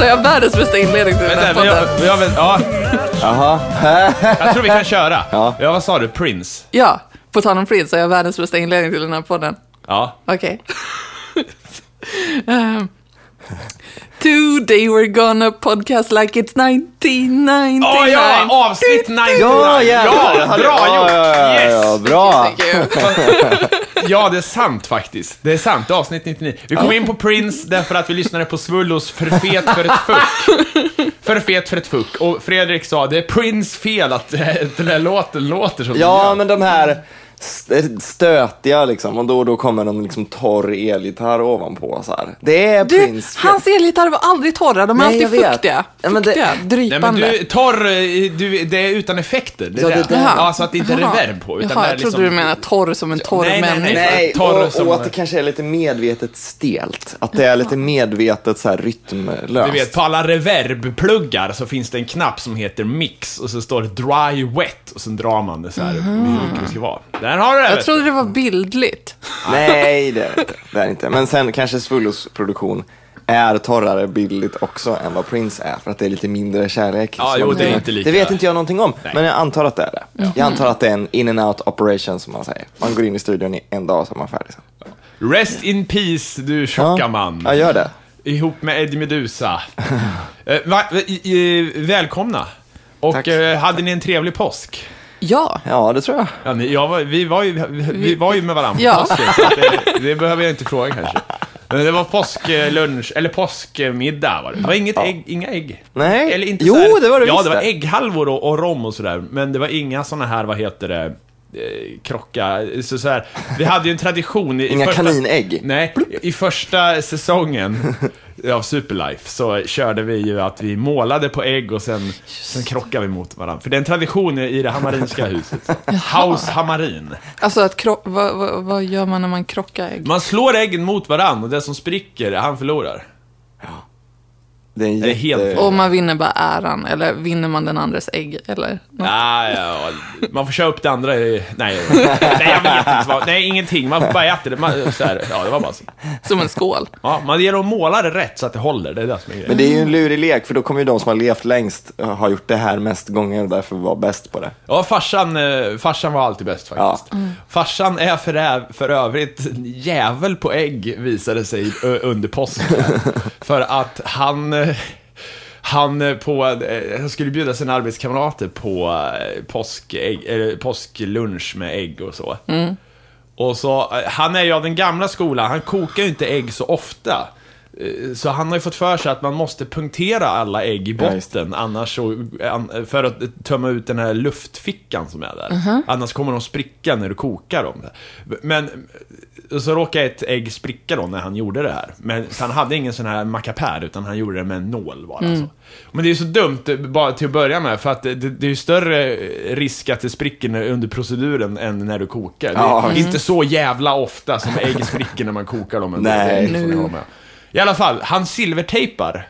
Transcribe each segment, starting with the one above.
om Prince har jag världens bästa inledning till den här Vänta, podden. har, väl- ja, Jaha. jag tror vi kan köra. Ja. ja, vad sa du? Prince? Ja, på tal om Prince har jag världens bästa inledning till den här podden. Ja. Okej. um, today we're gonna podcast like it's 1999. Åh ja, avsnitt 99! Ja, jävlar. ja, bra ja, gjort! ja, ja, ja, Yes! bra. Thank you. Ja, det är sant faktiskt. Det är sant, avsnitt 99. Vi kom in på Prince därför att vi lyssnade på Svullos För fet för ett fuck. För fet för ett fuck. Och Fredrik sa, det är Prince fel att eh, den här låten låter som den Ja, gör. men de här stötiga liksom, och då och då kommer någon liksom torr elgitarr ovanpå så här. Det är Du, Prince. hans elgitarrer var aldrig torra, de är Nej, alltid fuktiga. Ja, men det- Fuktiga, Nej men drypande. du, torr, eh, du, det är utan effekter. Det är Ja, det. det det. Ja, så att det inte är Jaha. reverb på. Utan Jaha, jag trodde liksom... du menade torr som en torr Nej, nej, nej. människa. Nej, Torr och, som- och att det kanske är lite medvetet stelt. Att det är lite medvetet så här rytmlöst. Du vet, på alla reverb-pluggar så finns det en knapp som heter mix och så står det dry wet och sen drar man det så här hur mycket det ska vara. Där har du det! Jag trodde det var bildligt. Nej, det är det inte. Det är inte. Men sen kanske Svullos produktion är torrare bildligt också än vad Prince är, för att det är lite mindre kärlek. Ja, jo, det är inte lika- Det vet inte jag någonting om, Nej. men jag antar att det är det. Jag antar att det är en in and out operation som man säger. Man går in i studion i en dag så är man färdig sen. Rest in peace, du tjocka Ja, man. jag gör det. Ihop med Eddie Meduza. Eh, va, välkomna. Och Tack. eh, hade ni en trevlig påsk? Ja. Ja, det tror jag. Ja, ni, jag var, vi, var ju, vi, vi var ju med varandra på Ja. påsken, så att det, det behöver jag inte fråga kanske. Men det var påsklunch, eller påskmiddag var det. Det var inget ägg, inga ägg. Nej. Eller inte Jo, så här, det var det Ja, visst det var ägghalvor och, och rom och sådär. Men det var inga såna här, vad heter det, eh, krocka. Så, så här, vi hade ju en tradition i, i Inga första, kaninägg. Nej, i första säsongen av Superlife så körde vi ju att vi målade på ägg och sen, sen krockade vi mot varandra. För det är en tradition i det hamarinska huset. House Hamarin. Alltså, att kro- vad, vad, vad gör man när man krockar ägg? Man slår äggen mot varandra och det som spricker, han förlorar. Det är, en Det är helt jätte... fel. Och man vinner bara äran, eller vinner man den andres ägg, eller? något? Ja, ja, man får köra upp det andra i... Nej, nej jag vet inte. vad- Nej, ingenting. Man bara äter det. Man, så här, ja, det var bara så. Som en skål. Ja, man ger dem måla det rätt så att det håller. Det är det som är grejen. Men det är ju en lurig lek, för då kommer ju de som har levt längst eh, ha gjort det här mest gånger och därför vara bäst på det. Ja, farsan, eh, farsan var alltid bäst faktiskt. Ja. Farsan är för, ä- för övrigt jävel på ägg, visade sig ö, under påsken. för att han... eh, Han eh, på, eh, han skulle bjuda sina arbetskamrater på påskägg, eller påsklunch med ägg och så. Och så, han är ju av den gamla skolan, han kokar ju inte ägg så ofta. Så han har ju fått för sig att man måste punktera alla ägg i Ja, botten, annars så, för att tömma ut den här luftfickan som är där. Annars kommer de spricka när du kokar dem. Men, så råkade ett ägg spricka då när han gjorde det här. Men han hade ingen sån här mackapär, utan han gjorde det med en nål bara. Så. Men det är så dumt, eh, bara till att börja med, för att det, det är ju större risk att det spricker under proceduren än när du kokar. Ja, det är inte så jävla ofta som ägg spricker när man kokar dem. Nej. Det. I alla fall, han silvertejpar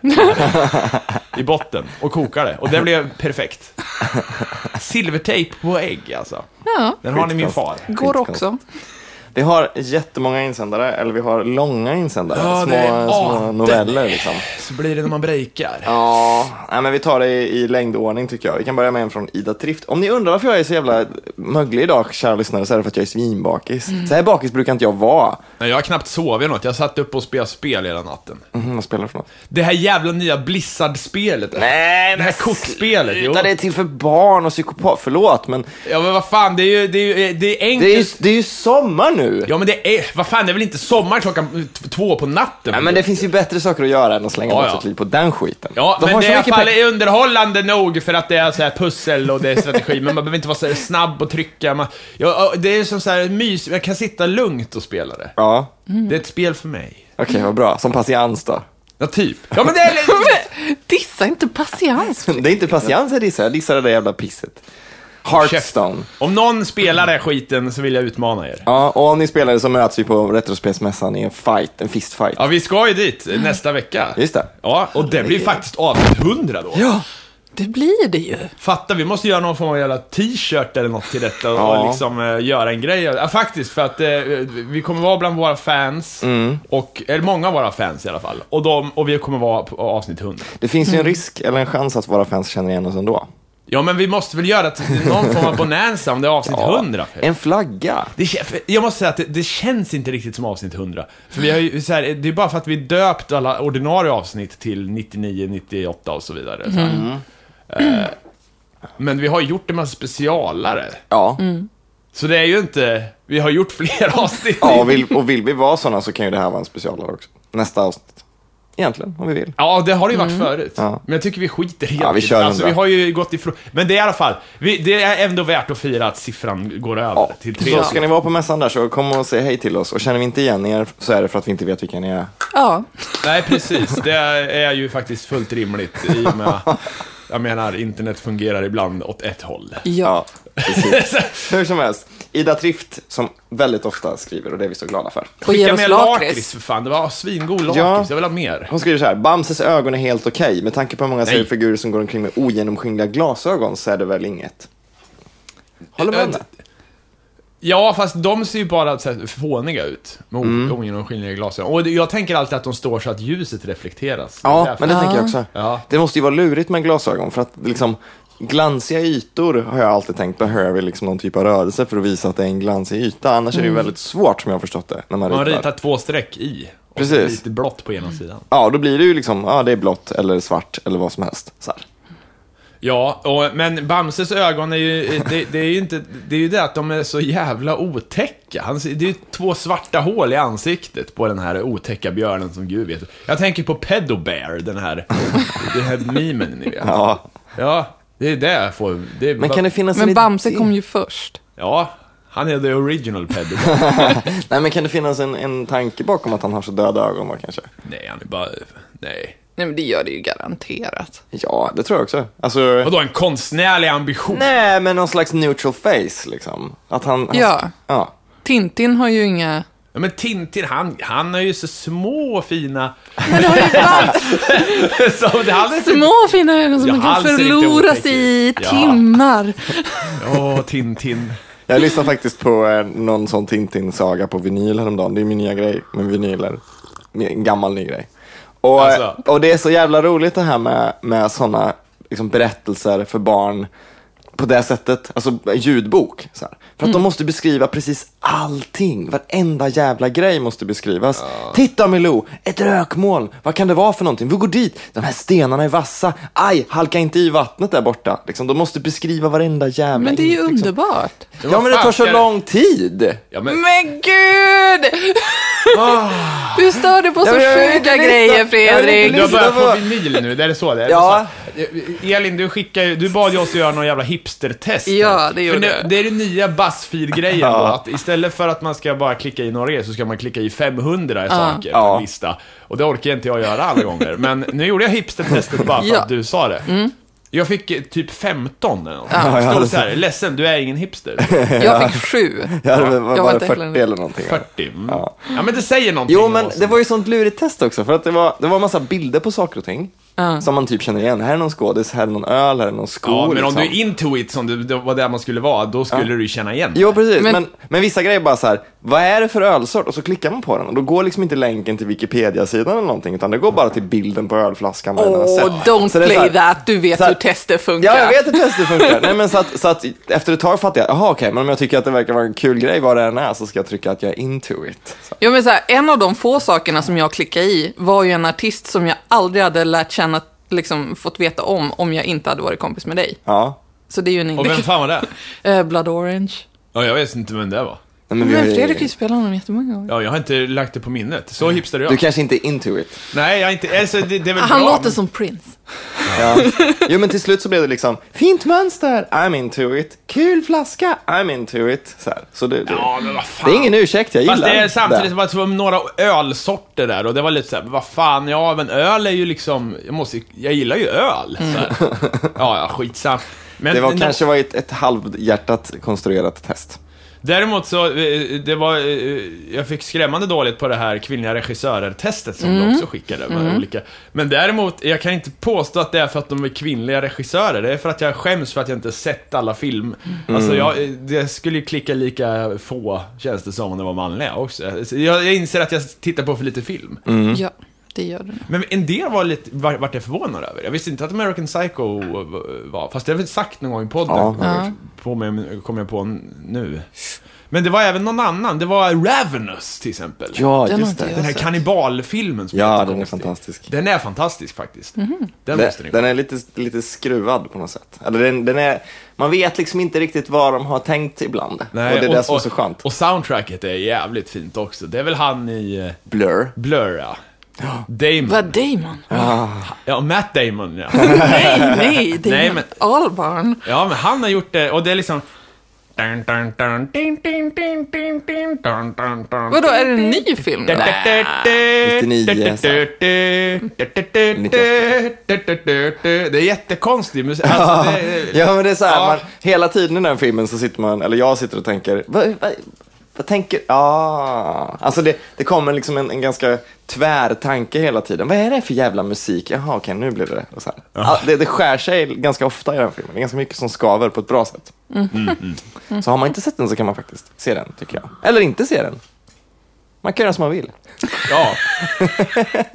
i botten och kokar det. Och det blev perfekt. Silvertejp på ägg alltså. Ja, Den har ni min far. går också. Vi har jättemånga insändare, eller vi har långa insändare. Ja, små är- små noveller liksom. Så blir det när man breakar. Ja, nej, men vi tar det i, i längdordning tycker jag. Vi kan börja med en från Ida Trift. Om ni undrar varför jag är så jävla möglig idag, kära lyssnare, så är det för att jag är svinbakis. Så här bakis brukar inte jag vara. Nej, Jag har knappt sovit något. Jag satt upp och spelade spel hela natten. Mhm, vad spelar du för något? Det här jävla nya Blizzard-spelet. Nej, Det här kortspelet, jo. Utan det är till för barn och psykopat. Förlåt, men Ja men vad fan, det är ju, det är ju, det är enkelt. det är ju, det är ju sommar nu. Ja men det är, vad fan, det är väl inte sommar klockan två på natten? Nej, men det finns ju bättre saker att göra än att slänga Ja, bort ja. sitt liv på den skiten. Ja, De men har det så är i alla fall pengar. underhållande nog för att det är så här pussel och det är strategi, men man behöver inte vara så här snabb och trycka. Man, ja, det är som så här mys, jag kan sitta lugnt och spela det. Ja, Det är ett spel för mig. okej, vad bra. Som patiens då. Ja, typ. Ja, men det är... Dissa inte patiens. Det är inte patiens jag dissar, jag dissar det där jävla pisset. Hearthstone. Om någon spelar den här skiten så vill jag utmana er. Ja, och om ni spelar det så möts vi på Retrospelsmässan i en fight, en fistfight. Ja, vi ska ju dit nästa vecka. Just det. Ja, och det blir faktiskt avsnitt 100 då. Ja, Det blir det ju. Fatta, vi måste göra någon form av jävla t-shirt eller något till detta och Ja. liksom eh, göra en grej. Ja, faktiskt, för att eh, vi kommer vara bland våra fans, Mm. och, eller många av våra fans i alla fall. Och, de, och vi kommer vara på avsnitt 100. Det finns ju en risk eller en chans att våra fans känner igen oss ändå. Ja, men vi måste väl göra någon form av bonanza om det är avsnitt 100. För. En flagga. Det, jag måste säga att det, det känns inte riktigt som avsnitt 100. För vi har ju, så här, det är bara för att vi döpt alla ordinarie avsnitt till 99, 98 och så vidare. Så här. Eh, men vi har gjort en massa specialare. Ja. Så det är ju inte, vi har gjort fler avsnitt. ja och, vill, och vill vi vara sådana så kan ju det här vara en specialare också. Nästa avsnitt. Egentligen, om vi vill. Ja, det har det ju varit förut. Ja. Men jag tycker vi skiter helt Ja, vi i det. kör Alltså, vi har ju gått ifrån. Men det är i alla fall, vi, det är ändå värt att fira att siffran går över Ja. till tre. Så ska ni vara på mässan där så kom och säg hej till oss. Och känner vi inte igen er så är det för att vi inte vet vilka ni är. Ja. Nej, precis. Det är ju faktiskt fullt rimligt i och med, jag menar, internet fungerar ibland åt ett håll. Ja. precis. Hur som helst. Ida Trift, som väldigt ofta skriver och det är vi så glada för. Och Skicka oss mer lakrits. för fan, det var svingod lakrits, Ja. jag vill ha mer. Hon skriver så här, Bamses ögon är helt okej. Med tanke på hur många seriefigurer som går omkring med ogenomskinliga glasögon så är det väl inget. Håller med det? Ja, fast de ser ju bara så här fåniga ut med mm. ogenomskinliga glasögon. Och det- jag tänker alltid att de står så att ljuset reflekteras. Det Ja, därför. men det tänker jag också. Ja. Det måste ju vara lurigt med glasögon för att liksom glansiga ytor har jag alltid tänkt behöver liksom någon typ av rörelse för att visa att det är en glansig yta. Annars är det ju väldigt svårt som jag har förstått det när man, Man ritar. ritar två streck i. Och Precis. lite blått på ena sidan. Ja, då blir det ju liksom, ja det är blått eller svart eller vad som helst. Så här. Ja, och, men Bamses ögon är ju, det, det är ju inte, det är ju det att de är så jävla otäcka. Han, det är ju två svarta hål i ansiktet på den här otäcka björnen som Gud vet. Jag tänker på Pedobear, den här, den här memen ni vet. Ja. Ja, det är det jag får, det är Men kan det finnas en Men Bamse idé? kom ju först. Ja, han är the original Pedobear. Nej, men kan det finnas en, en tanke bakom att han har så döda ögon då kanske? nej, han är bara, nej. Nej, men det gör det ju garanterat. Ja, det tror jag också. Alltså, Vadå, en konstnärlig ambition? nej, men någon slags neutral face liksom. Att han... han Ja. ja. Tintin har ju inga... Ja, men Tintin, han, han har ju så små fina... Men det har ju det inte... små fina ögon som Ja, man kan förlora sig i. Ja. timmar. Åh, Tintin. Jag lyssnade faktiskt på eh, någon sån Tintin-saga på vinyl häromdagen. Det är min nya grej med vinyler. En gammal ny grej. Och, Alltså. och det är så jävla roligt det här med, med sådana liksom, berättelser för barn på det sättet, alltså ljudbok. Så här. För att de måste beskriva precis allting, varenda jävla grej måste beskrivas. Titta Milou, ett rökmoln, vad kan det vara för någonting? Vi går dit, de här stenarna är vassa, aj, halka inte i vattnet där borta. Liksom, de måste beskriva varenda jävla Men det är ju in- liksom. underbart. Ja men det tar så lång tid. Ja, men, Men gud! Du stör dig på så Ja, sjuka grejer, Fredrik. du har börjat på vinyl nu, det är det så det är? Ja. Så, Elin, du skickar du bad ju oss göra någon jävla hipstertest. Ja, det gjorde För jag. Det är den nya Buzzfeed-grejen då, Ja. att istället för att man ska bara klicka i några grejer så ska man klicka i 500 saker på Ja. lista. Och det orkar inte jag göra alla gånger. Men nu gjorde jag hipstertestet bara för Ja. att du sa det. Jag fick eh, typ 15 eller något. Ja, Stod det- så här, ledsen, du är ingen hipster. Jag fick sju. Ja, det var, Jag var det inte 40 heller- eller någonting. 40. Mm. Ja. Ja. men det säger någonting Jo, men det var ju sånt lurigt test också, för att det var, det var en massa bilder på saker och ting. Som man typ känner igen. Här är någon skådis, här är någon öl, här är någon sko. Ja, men om liksom. du är into it som det, det var där man skulle vara, då skulle du ju känna igen Jo, precis. Men, Men- men, vissa grejer bara så här, vad är det för ölsort? Och så klickar man på den och då går liksom inte länken till Wikipedia-sidan eller någonting, utan det går bara till bilden på ölflaskan. Åh, don't Så det är så play här- that. Du vet här- hur tester funkar. Ja, jag vet hur tester funkar. Nej, men så att, så att efter ett tag fattar jag, jaha okej, men om jag tycker att det verkar vara en kul grej vad det än är så ska jag trycka att jag är into it. Så. Ja, men så här, en av de få sakerna som jag klickade i var ju en artist som jag aldrig hade lärt känna, liksom fått veta om, om jag inte hade varit kompis med dig. Ja. Så det är ju en Och vem fan var det? Eh, Blood Orange. Ja, jag vet inte vem det var. Nej, Men, vi har ju- Fredrik har ju spelat honom jättemånga gånger. Ja, jag har inte lagt det på minnet. Så hipster är jag. Du kanske inte är into it. Nej, jag är inte... Alltså, det, det är väl Han bra. låter som Prince. Ja. Jo, men till slut så blev det liksom, fint mönster, I'm into it. Kul flaska, I'm into it. Så, här. så det, det, Ja, men vad fan. det är ingen ursäkt, jag gillar Fast det är samtidigt det. att det var några ölsorter där och det var lite såhär, vad fan, ja men öl är ju liksom, jag måste jag gillar ju öl. Så här. Ja, ja, skitsam. Men Det var kanske var ett, ett halvhjärtat konstruerat test. Däremot så, eh, det var, eh, jag fick skrämmande dåligt på det här kvinnliga regissörer-testet som Mm. de också skickade med olika. Men däremot, jag kan inte påstå att det är för att de är kvinnliga regissörer. Det är för att jag skäms för att jag inte sett alla film. Alltså jag, det skulle ju klicka lika få, känns det som, om det var manliga också. Så Jag, jag inser att jag tittar på för lite film. Ja, det gör du. Men en del var lite, var, vart jag förvånad över. Jag visste inte att American Psycho var, fast det har jag väl sagt någon gång i podden. Ja. Ja. På mig, kom jag på nu. Men det var även någon annan, det var Ravenous till exempel. Ja, Den just det. Den här kannibalfilmen som Ja, den är fantastisk. Den är fantastisk faktiskt. Den Den, måste ni den är lite, lite skruvad på något sätt. Eller den, den är, man vet liksom inte riktigt vad de har tänkt ibland. Nej, och det är det som är så skönt. Och soundtracket är jävligt fint också. Det är väl han i eh, Blur. Blur, ja. Damon. Vad Damon? Ja, Matt Damon, ja. Nej, nej, Damon Nej, men- Albarn. Ja, men han har gjort det, och det är liksom... Vadå, är det en ny film? då? 99, så. Det är jättekonstig musik. Alltså, det, Ja, men det är så här, Ja. man, hela tiden i den filmen så sitter man, eller jag sitter och tänker, vad, vad, vad tänker, ja, alltså det, det kommer liksom en, en ganska tvär tanke hela tiden. Vad är det för jävla musik? Jaha, okej, nu blir det det. Och så här. Ja, det. Det skär sig ganska ofta i den filmen, det är ganska mycket som skaver på ett bra sätt. Så har man inte sett den så kan man faktiskt se den, tycker jag. Eller inte se den. Man kan göra som man vill. Ja.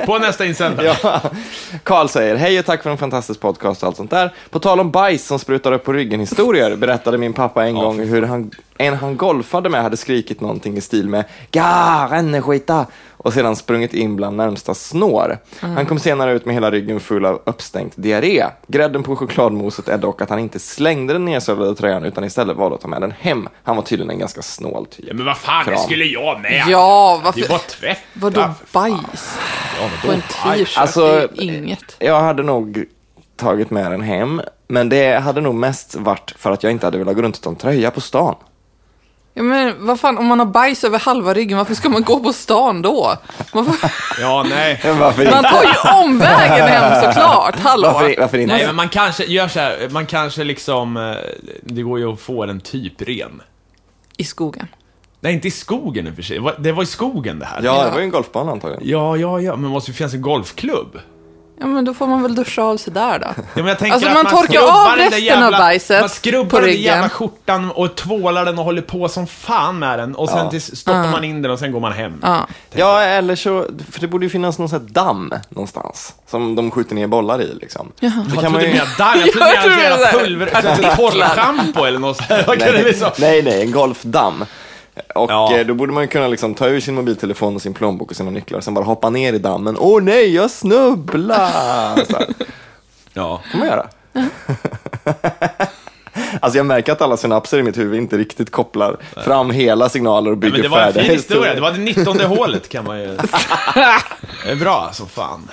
På nästa insändare. Ja. Karl säger, hej och tack för en fantastisk podcast och allt sånt där. På tal om bajs som sprutar upp på ryggen historier berättade min pappa en gång hur han, en han golfade med hade skrikit någonting i stil med Ga, renneskita och sedan sprungit in bland närmsta snår. Han kom senare ut med hela ryggen full av uppstängt diarré. Grädden på chokladmoset är dock att han inte slängde den nedsövlade tröjan utan istället valde att ta med den hem. Han var tydligen en ganska snål typ. Ja, men vad fan, det Kram. skulle jag med. Ja, Det varför? tvätt. Vadå bajs? Ja, På en t-shirt? Alltså, det inget. Jag hade nog tagit med den hem, men det hade nog mest varit för att jag inte hade velat gå runt utan tröja på stan. Ja, men vad fan, om man har bajs över halva ryggen, varför ska man gå på stan då? Man, får, Ja, nej. Varför man tar ju omvägen hem såklart, hallå? Varför, varför inte? Nej, men man kanske gör så här, man kanske liksom, eh, det går ju att få den typ ren. I skogen. Nej, inte i skogen i och för sig. Det var- i skogen det här. Ja, det var ju en golfbana antagligen. ja, ja, ja, men det måste ju finnas en golfklubb. Ja, men då får man väl duscha av sig där då. Ja, men jag tänker Alltså, att man torkar skrubbar av resten av bajset Man skrubbar på den där jävla skjortan och tvålar den och håller på som fan med den. Och sen Ja. tills stoppar man in den och sen går man hem. Ja. Ja, eller så, för det borde ju finnas någon sån här damm någonstans, som de skjuter ner bollar i liksom. Så Jag kan trodde man ju... damm, jag trodde jävla det. pulver, torrschampo eller något sånt. Nej, nej, en golfdamm. Och Ja. eh, då borde man kunna liksom ta ur sin mobiltelefon och sin plånbok och sina nycklar och sen bara hoppa ner i dammen. Åh nej, jag snubblar! Så här. Ja. kan man göra. alltså jag märker att alla synapser i mitt huvud inte riktigt kopplar fram hela signaler och bygger men det var en färdiga historier. det var det 19 hålet kan man ju... Det är bra alltså, fan.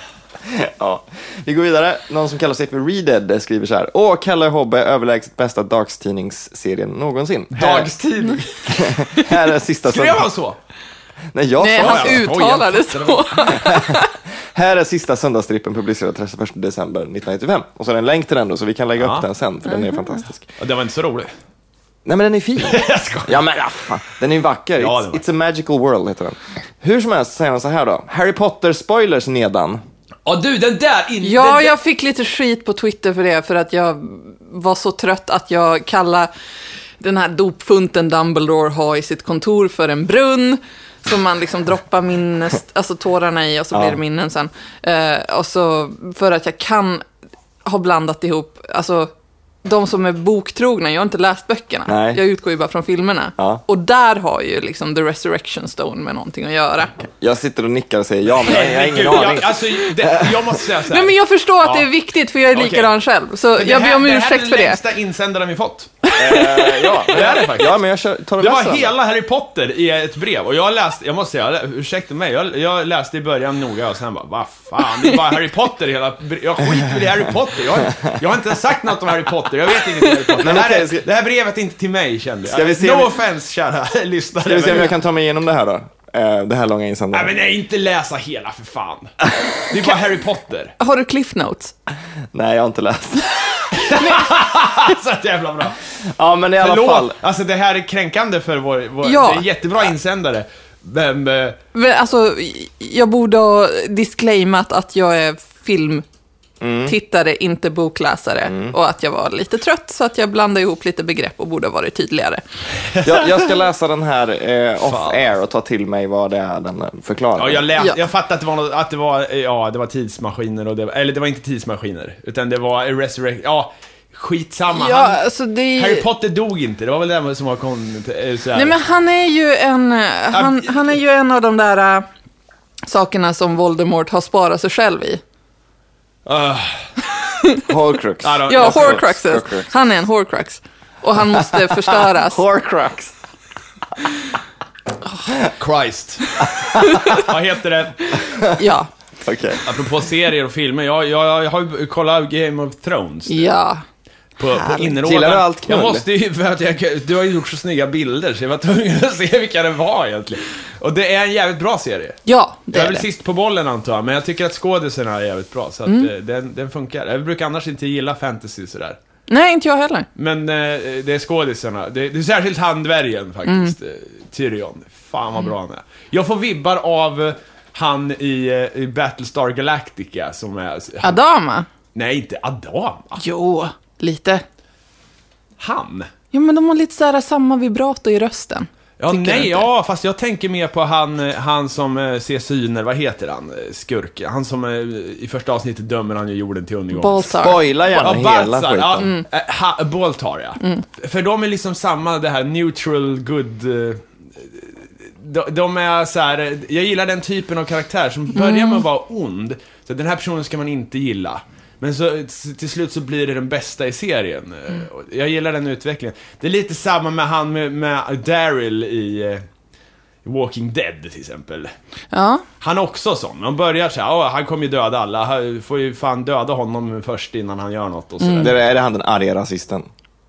Ja. Vi går vidare. Någon som kallar sig för Readed skriver så här. Åh, Kalle Hobbe, överlägset bästa dagstidningsserien någonsin. Dagstidning. här är sista Skrev han så? Nej, jag Nej, sa han jag uttalade så. Här är sista söndagsstrippen publicerad 31 december 1995. Och så är det en länk till den då, så vi kan lägga Ja. upp den sen, för den är fantastisk. Ja, Det var inte så roligt. Nej, men den är fin. Jag skojar. Ja, men ja, fan. Den är ju vacker. Ja, It's, den är it's a magical world, heter den. Hur som helst säger han så här då. Harry Potter-spoilers nedan. Ja du, den där in... Ja, den, jag fick lite skit på Twitter för det, för att jag var så trött att jag kallade den här dopfunten Dumbledore har i sitt kontor för en brunn. Som man liksom droppar minnes, alltså tårarna i och så Ja. blir det minnen sen. Eh, och så för att jag kan ha blandat ihop, alltså de som är boktrogna, jag har inte läst böckerna. Nej. Jag utgår ju bara från filmerna. Ja. Och där har ju liksom The Resurrection Stone med någonting att göra. Jag sitter och nickar och säger ja, men jag, jag har ingen aning. jag, alltså, det, jag måste säga så här. Nej, men jag förstår att Ja. det är viktigt, för jag är likadan själv. Så det jag ber om Det här är ursäkt den för det. längsta insändaren vi fått. Eh, ja, Det är det faktiskt. Ja, men jag kör, tar Det var hela Harry Potter i ett brev och jag läste, jag måste säga, ursäkta mig, jag, jag läste i början noga och sen bara, vad fan, det är bara Harry Potter i hela Jag skiter i Harry Potter, jag, jag har inte sagt något om Harry Potter, jag vet inget om Harry Potter. Men det, här okej, är, ska- det här brevet är inte till mig kände jag. Ska vi se no om vi- offense kära lyssnare. Ska vi se om jag kan ta mig igenom det här då? Eh, det här långa Nej men nej, inte läsa hela för fan. Det är bara Harry Potter. Har du Cliff Notes? Nej, jag har inte läst. Så jävla bra. Ja, men i alla Förlåt, fall. alltså det här är kränkande för vår, vår Ja. det är en jättebra insändare. Men, eh, Men alltså, jag borde ha disclaimat att jag är filmtittare, inte bokläsare. Och att jag var lite trött, så att jag blandade ihop lite begrepp och borde ha varit tydligare. Jag, jag ska läsa den här eh, off-air och ta till mig vad det är den förklarar. ja, jag, läs, Ja. jag fattade att det var, något, att det var, eh, ja, det var tidsmaskiner och det, eller det var inte tidsmaskiner, utan det var Resurrect, ja, skitsamma. Ja, Han, alltså det. Harry Potter dog inte, det var väl det som var kon, eh. Nej, men han är ju en, han, han är ju en av de där äh, sakerna som Voldemort har sparat sig själv i. Uh, Horcrux. Ja, Horcruxes. Horcrux. Han är en Horcrux. Och han måste förstöras. Horcrux. Christ. Vad heter det? Ja, Okej. Apropå serier och filmer, jag, jag, jag har ju kollat Game of Thrones. ja. På, på innerådan. Gillar du allt knull? Jag måste ju, för att jag, du har ju gjort så snygga bilder, så jag var tvungen att se vilka det var egentligen. Och det är en jävligt bra serie. Ja, det jag är är väl sist på bollen antar jag, men jag tycker att skådisarna är jävligt bra, så att Mm. eh, den, den funkar. Jag brukar annars inte gilla fantasy sådär. Nej, inte jag heller. Men eh, det är skådisarna, det, det är särskilt han dvärgen faktiskt, Mm. eh, Tyrion. Fan vad bra han är. Jag får vibbar av eh, han i, i Battlestar Galactica som är... Han, Adama? nej, inte Adama. Jo, lite. Han? Jo, men de har lite så här samma vibrato i rösten. Ja, nej, ja, fast jag tänker mer på han, han som eh, ser syner, vad heter han, eh, skurk? Han som eh, i första avsnittet dömer han ju jorden till undergång. Baltar. Spoila gärna Ja, hela Baltzar, ja, skiten. eh, ha, Baltar, ja. För de är liksom samma, det här neutral good... eh, De, de är så här, jag gillar den typen av karaktär som börjar med att vara ond, så den här personen ska man inte gilla. Men så till slut så blir det den bästa i serien. Eh, och Jag gillar den utvecklingen. Det är lite samma med han med, med Daryl i eh, Walking Dead till exempel. Ja, Han är också sån. Man börjar så här, "Åh, han kommer ju döda alla. Han får ju fan döda honom först innan han gör något och sådär. Det är, är det han den arga rasisten?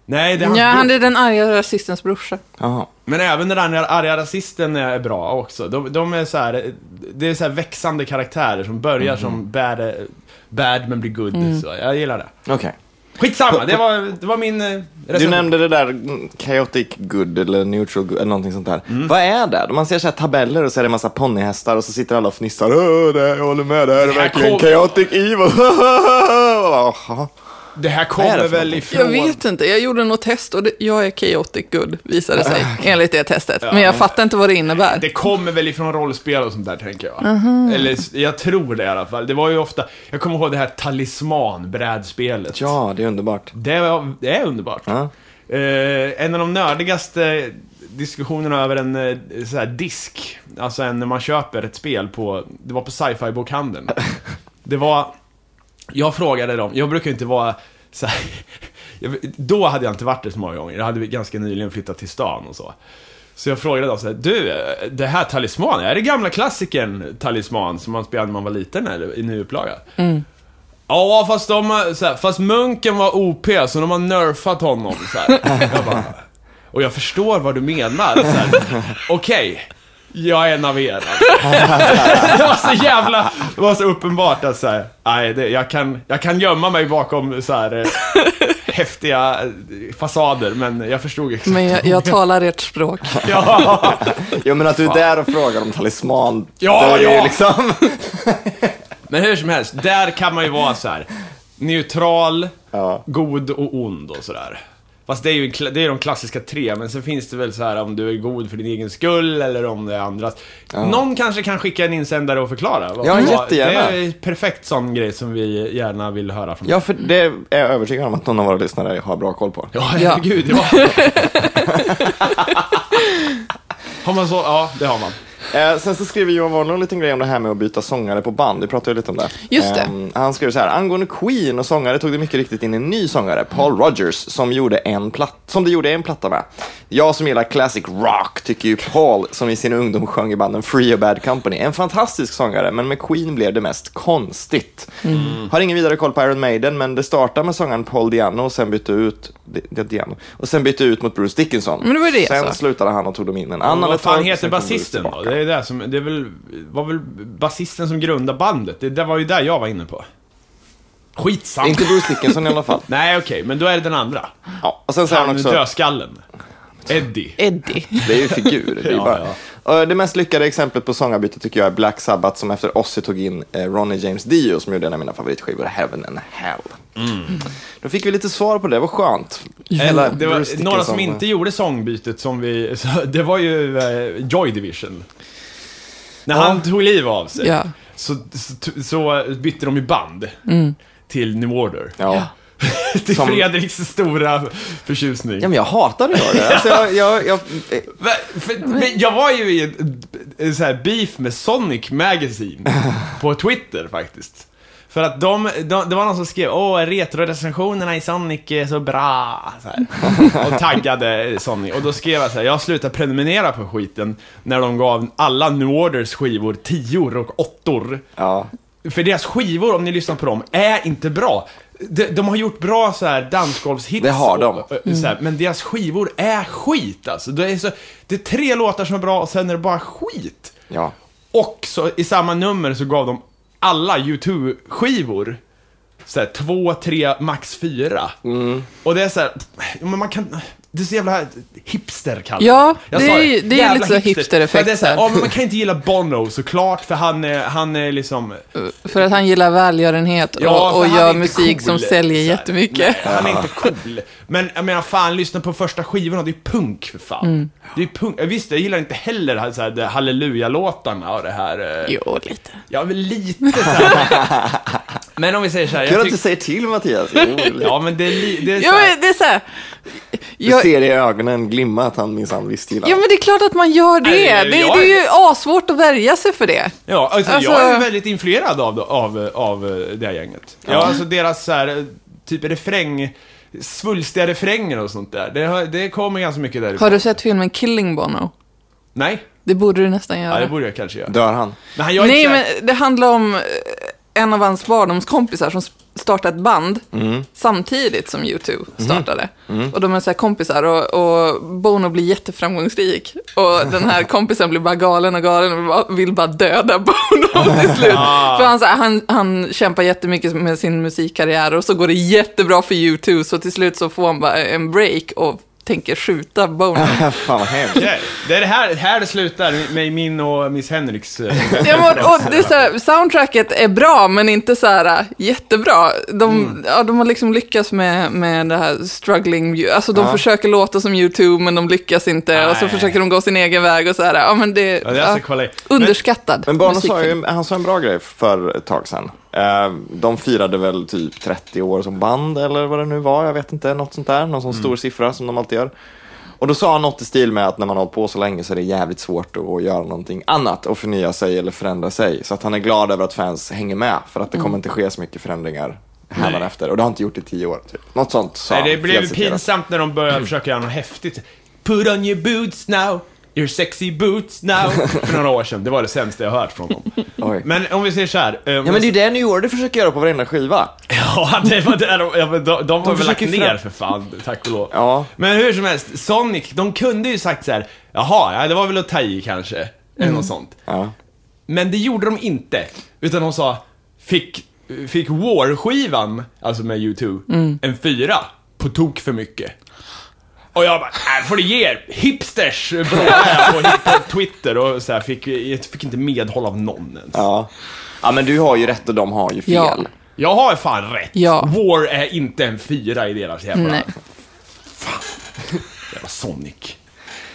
Nej, det är hans ja bror. han är den arga rasistens brorsa. Jaha. Men även den arga rasisten är bra också. De, de är så här, det är så här växande karaktärer som börjar som bad, bad men blir good. Så jag gillar det. Okej. Skitsamma, det var, det var min eh, Du recension. nämnde det där mm, chaotic good eller neutral good eller någonting sånt där. Mm. Vad är det? Man ser så här tabeller och så är det en massa ponnyhästar och så sitter alla och fnissar. Åh, det, jag håller med, det här är Det här verkligen kom- chaotic evil. Det här kommer det väl ifrån... Jag vet inte, jag gjorde något test och det, jag är chaotic good, visade sig, enligt det testet. Men jag fattar inte vad det innebär. Det kommer väl ifrån rollspel och sånt där, tänker jag. Eller, jag tror det i alla fall. Det var ju ofta, jag kommer ihåg det här talisman-brädspelet. Ja, det är underbart. Det, var, det är underbart. Ja. Eh, en av de nördigaste diskussionerna över en eh, så här disk, alltså en, när man köper ett spel på, det var på sci-fi bokhandeln. Det var, jag frågade dem, jag brukar inte vara så här, då hade jag inte varit det så många gånger, jag hade ganska nyligen flyttat till stan och så. Så jag frågade dem så här, du, det här Talisman, är det gamla klassikern Talisman som man spelade när man var liten eller i ny upplaga? Ja, fast de här, fast munken var OP, så de har nerfat honom så här. Jag bara, Och jag förstår vad du menar. här. Jag är naverad. det var så jävla, det var så uppenbart att så här, nej, det, jag, kan, jag kan gömma mig bakom så här eh, häftiga eh, fasader, men jag förstod exakt. Men jag, jag talar ert språk. Ja, Jo, men att du är där och frågar om talisman. Ja, det är ju ja. liksom... men hur som helst, där kan man ju vara så här neutral, Ja. god och ond och sådär. Fast det är ju det är de klassiska tre, men sen finns det väl så här om du är god för din egen skull eller om det är andras. Någon kanske kan skicka en insändare och förklara. vad- Ja, vad- jättegärna. Det är en perfekt sån grej som vi gärna vill höra från Ja, för det är jag övertygad om att någon av våra lyssnare har bra koll på. Ja, Ja. herregud, ja. har man så? Ja, det har man. Eh, sen så skriver Johan Wahlund en liten grej om det här med att byta sångare på band. Vi pratade ju lite om det. Just det. Ehm, han skriver så här, angående Queen och sångare tog det mycket riktigt in en ny sångare, Paul Rogers, som, gjorde en platt, som det gjorde en platta med. Jag som gillar classic rock tycker ju Paul, som i sin ungdom sjöng i banden Free och Bad Company, en fantastisk sångare, men med Queen blev det mest konstigt. Har ingen vidare koll på Iron Maiden, men det startade med sångaren Paul Diano och sen bytte ut, Di- Di- Diano, och sen bytte ut mot Bruce Dickinson. Men det var det, sen alltså. slutade han och tog dem in en annan vad ett fan heter basisten då? Det är det som, det är väl, var väl basisten som grundade bandet? Det, det var ju där jag var inne på. Skitsamma. Inte Bruce Dickinson i alla fall. Nej, okej, men då är det den andra. Ja, och sen säger han Han också, dödskallen. Eddie. Eddie. det är ju figur. Det, är Ja, bara. Och det mest lyckade exemplet på sångarbyte tycker jag är Black Sabbath som efter Ozzy tog in eh, Ronnie James Dio som gjorde en av mina favoritskivor, Heaven and Hell. Då fick vi lite svar på det, vad skönt. Hela det var några som inte gjorde sångbytet som vi... Det var ju eh, Joy Division. När han tog liv av sig. Ja. Så, så, så bytte de ju band. Till New Order. Ja. till Som- Fredriks stora förtjusning. ja, men jag hatar det. Alltså, jag, jag, jag, Va? För, men jag var ju i en, en så här beef med Sonic Magazine på Twitter faktiskt. För att de, de, det var någon som skrev åh, retrorecensionerna i Sonic är så bra. Så här. Och taggade Sonic. Och då skrev jag så här, jag slutade prenumerera på skiten när de gav alla New Orders skivor tior och åttor. ja. För deras skivor, om ni lyssnar på dem, är inte bra. De, de har gjort bra så här dansgolvshits. Det har de. och- och Så här, men deras skivor är skit alltså. Det är, så, det är tre låtar som är bra och sen är det bara skit. ja. Och så i samma nummer så gav de alla U2-skivor så här, två, tre, max fyra. Mm. Och det är så här, men man kan... Det är så jävla hipster kallar Ja, det är det är Jävla lite så hipster-effekt så här, här. ja, men man kan inte gilla Bono såklart, för han är, han är liksom... För att han gillar välgörenhet Ja, och, och gör musik cool, som säljer här. jättemycket. Nej, han är inte cool. Men jag menar, fan, lyssna på första skivorna, det är punk för fan. Mm. Det är punk. Visst, jag gillar inte heller så här, halleluja-låtarna och det här... eh, Jo, lite. Ja, men lite så här. Men om vi säger så här, Kul att du säger till Mattias. Jo, Ja, men det är, li... det är så Ja, här... men det är så här. Du Jag, ser i ögonen glimma att han minsann visst gillar ja, men det är klart att man gör det. Nej, Det, jag- det är ju asvårt att värja sig för det. Ja, alltså, Alltså- jag är väldigt influerad av, av, av eh, det här gänget. Ja, alltså deras så här, eh, typ refräng, svulstiga refränger och sånt där. Det, har- det kommer ganska mycket därifrån. Har du sett filmen Killing Bono? Nej, Det borde du nästan göra. ja, det borde jag kanske göra. Dör han? Men han Nej, men det handlar om eh, en av hans barndomskompisar som startade ett band samtidigt som U2 startade. Och de är så här kompisar och, och Bono blir jätteframgångsrik. Och den här kompisen blir bara galen och galen och vill bara, döda Bono till slut. För han, så här, han, han kämpar jättemycket med sin musikkarriär och så går det jättebra för U2 så till slut så får han bara en break och tänker skjuta Bono. Fan vad hemskt. Okej. Det är det här, här det slutar med min och Miss Henriks... eh, Ja, men, och det är så här, soundtracket är bra, men inte så här äh, jättebra. De, Mm. ja, de har liksom lyckats med, med det här struggling, alltså de Ja. försöker låta som YouTube, men de lyckas inte, och så Nej. försöker de gå sin egen väg och så här. Ja, men det, Ja, det är ja, alltså kolla i. Men, underskattad Men Bono sa ju, han sa en bra grej för ett tag sedan. Eh, de firade väl typ 30 år som band eller vad det nu var, jag vet inte, något sånt där, någon sån stor siffra som de alltid gör. Och då sa han något i stil med att när man har hållit på så länge så är det jävligt svårt att göra någonting annat och förnya sig eller förändra sig. Så att han är glad över att fans hänger med för att det kommer inte ske så mycket förändringar hädanefter. Och det har inte gjort i tio år. Typ. Något sånt sa nej, det blev pinsamt när de började försöka göra något häftigt. Put on your boots now, your sexy boots now. För några år sedan, det var det sämsta jag hört från dem. Oj. Men om vi säger så här. eh, Ja men det är ju det New Order försöker göra på varenda skiva. Ja, det var det de, ja, men de, de har väl lagt ner för fan, tack och lov. Ja. Men hur som helst, Sonic, de kunde ju sagt så här, jaha, ja, det var väl att ta i kanske, eller något sånt. Ja. Men det gjorde de inte, utan de sa, fick, fick War-skivan, alltså med U2, en fyra, på tok för mycket. Och jag bara, äh, får du ge er. Hipsters bråkade jag på, Twitter och så här, fick, jag fick inte medhåll av någon ens. Ja. ja, men du har ju rätt och de har ju fel. Ja. Jag har fan rätt. Ja. War är inte en fyra i deras jävla... Nej. Jävla Sonic.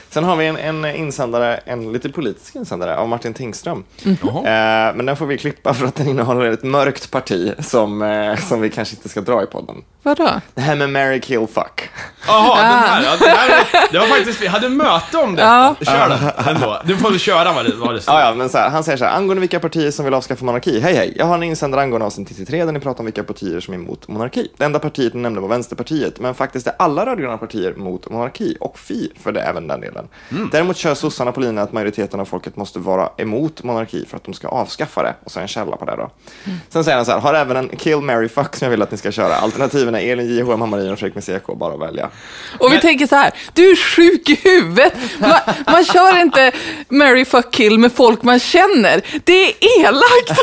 Sen har vi en, en insändare, en lite politisk insändare av Martin Tingström. Jaha. Eh, men den får vi klippa för att den innehåller ett mörkt parti som, eh, som vi kanske inte ska dra i podden. Vadå? Det här med Mary Kill Fuck. Jaha, den här, ja, det, här det var faktiskt, vi hade möte om det. Ja. Kör den ändå. Du får väl köra vad det, vad det. Ja, ja, men så här, han säger så här, angående vilka partier som vill avskaffa monarki. Hej, hej. Jag har en insändare angående avsnitt 93 där ni pratar om vilka partier som är emot monarki. Det enda partiet ni nämnde var Vänsterpartiet, men faktiskt är alla rödgröna partier mot monarki och fi för det även den delen. Världen. Däremot kör sossarna på linjen att majoriteten av folket måste vara emot monarki för att de ska avskaffa det. Och så en källa på det då. Sen säger han så här, har även en kill, marry, fuck som jag vill att ni ska köra. Alternativen är Elin J.H.M. Hammarin och Fredrik med CK, bara att välja. Och vi tänker så här, du är sjuk i huvudet. Man, man kör inte Mary fuck kill med folk man känner. Det är elakt.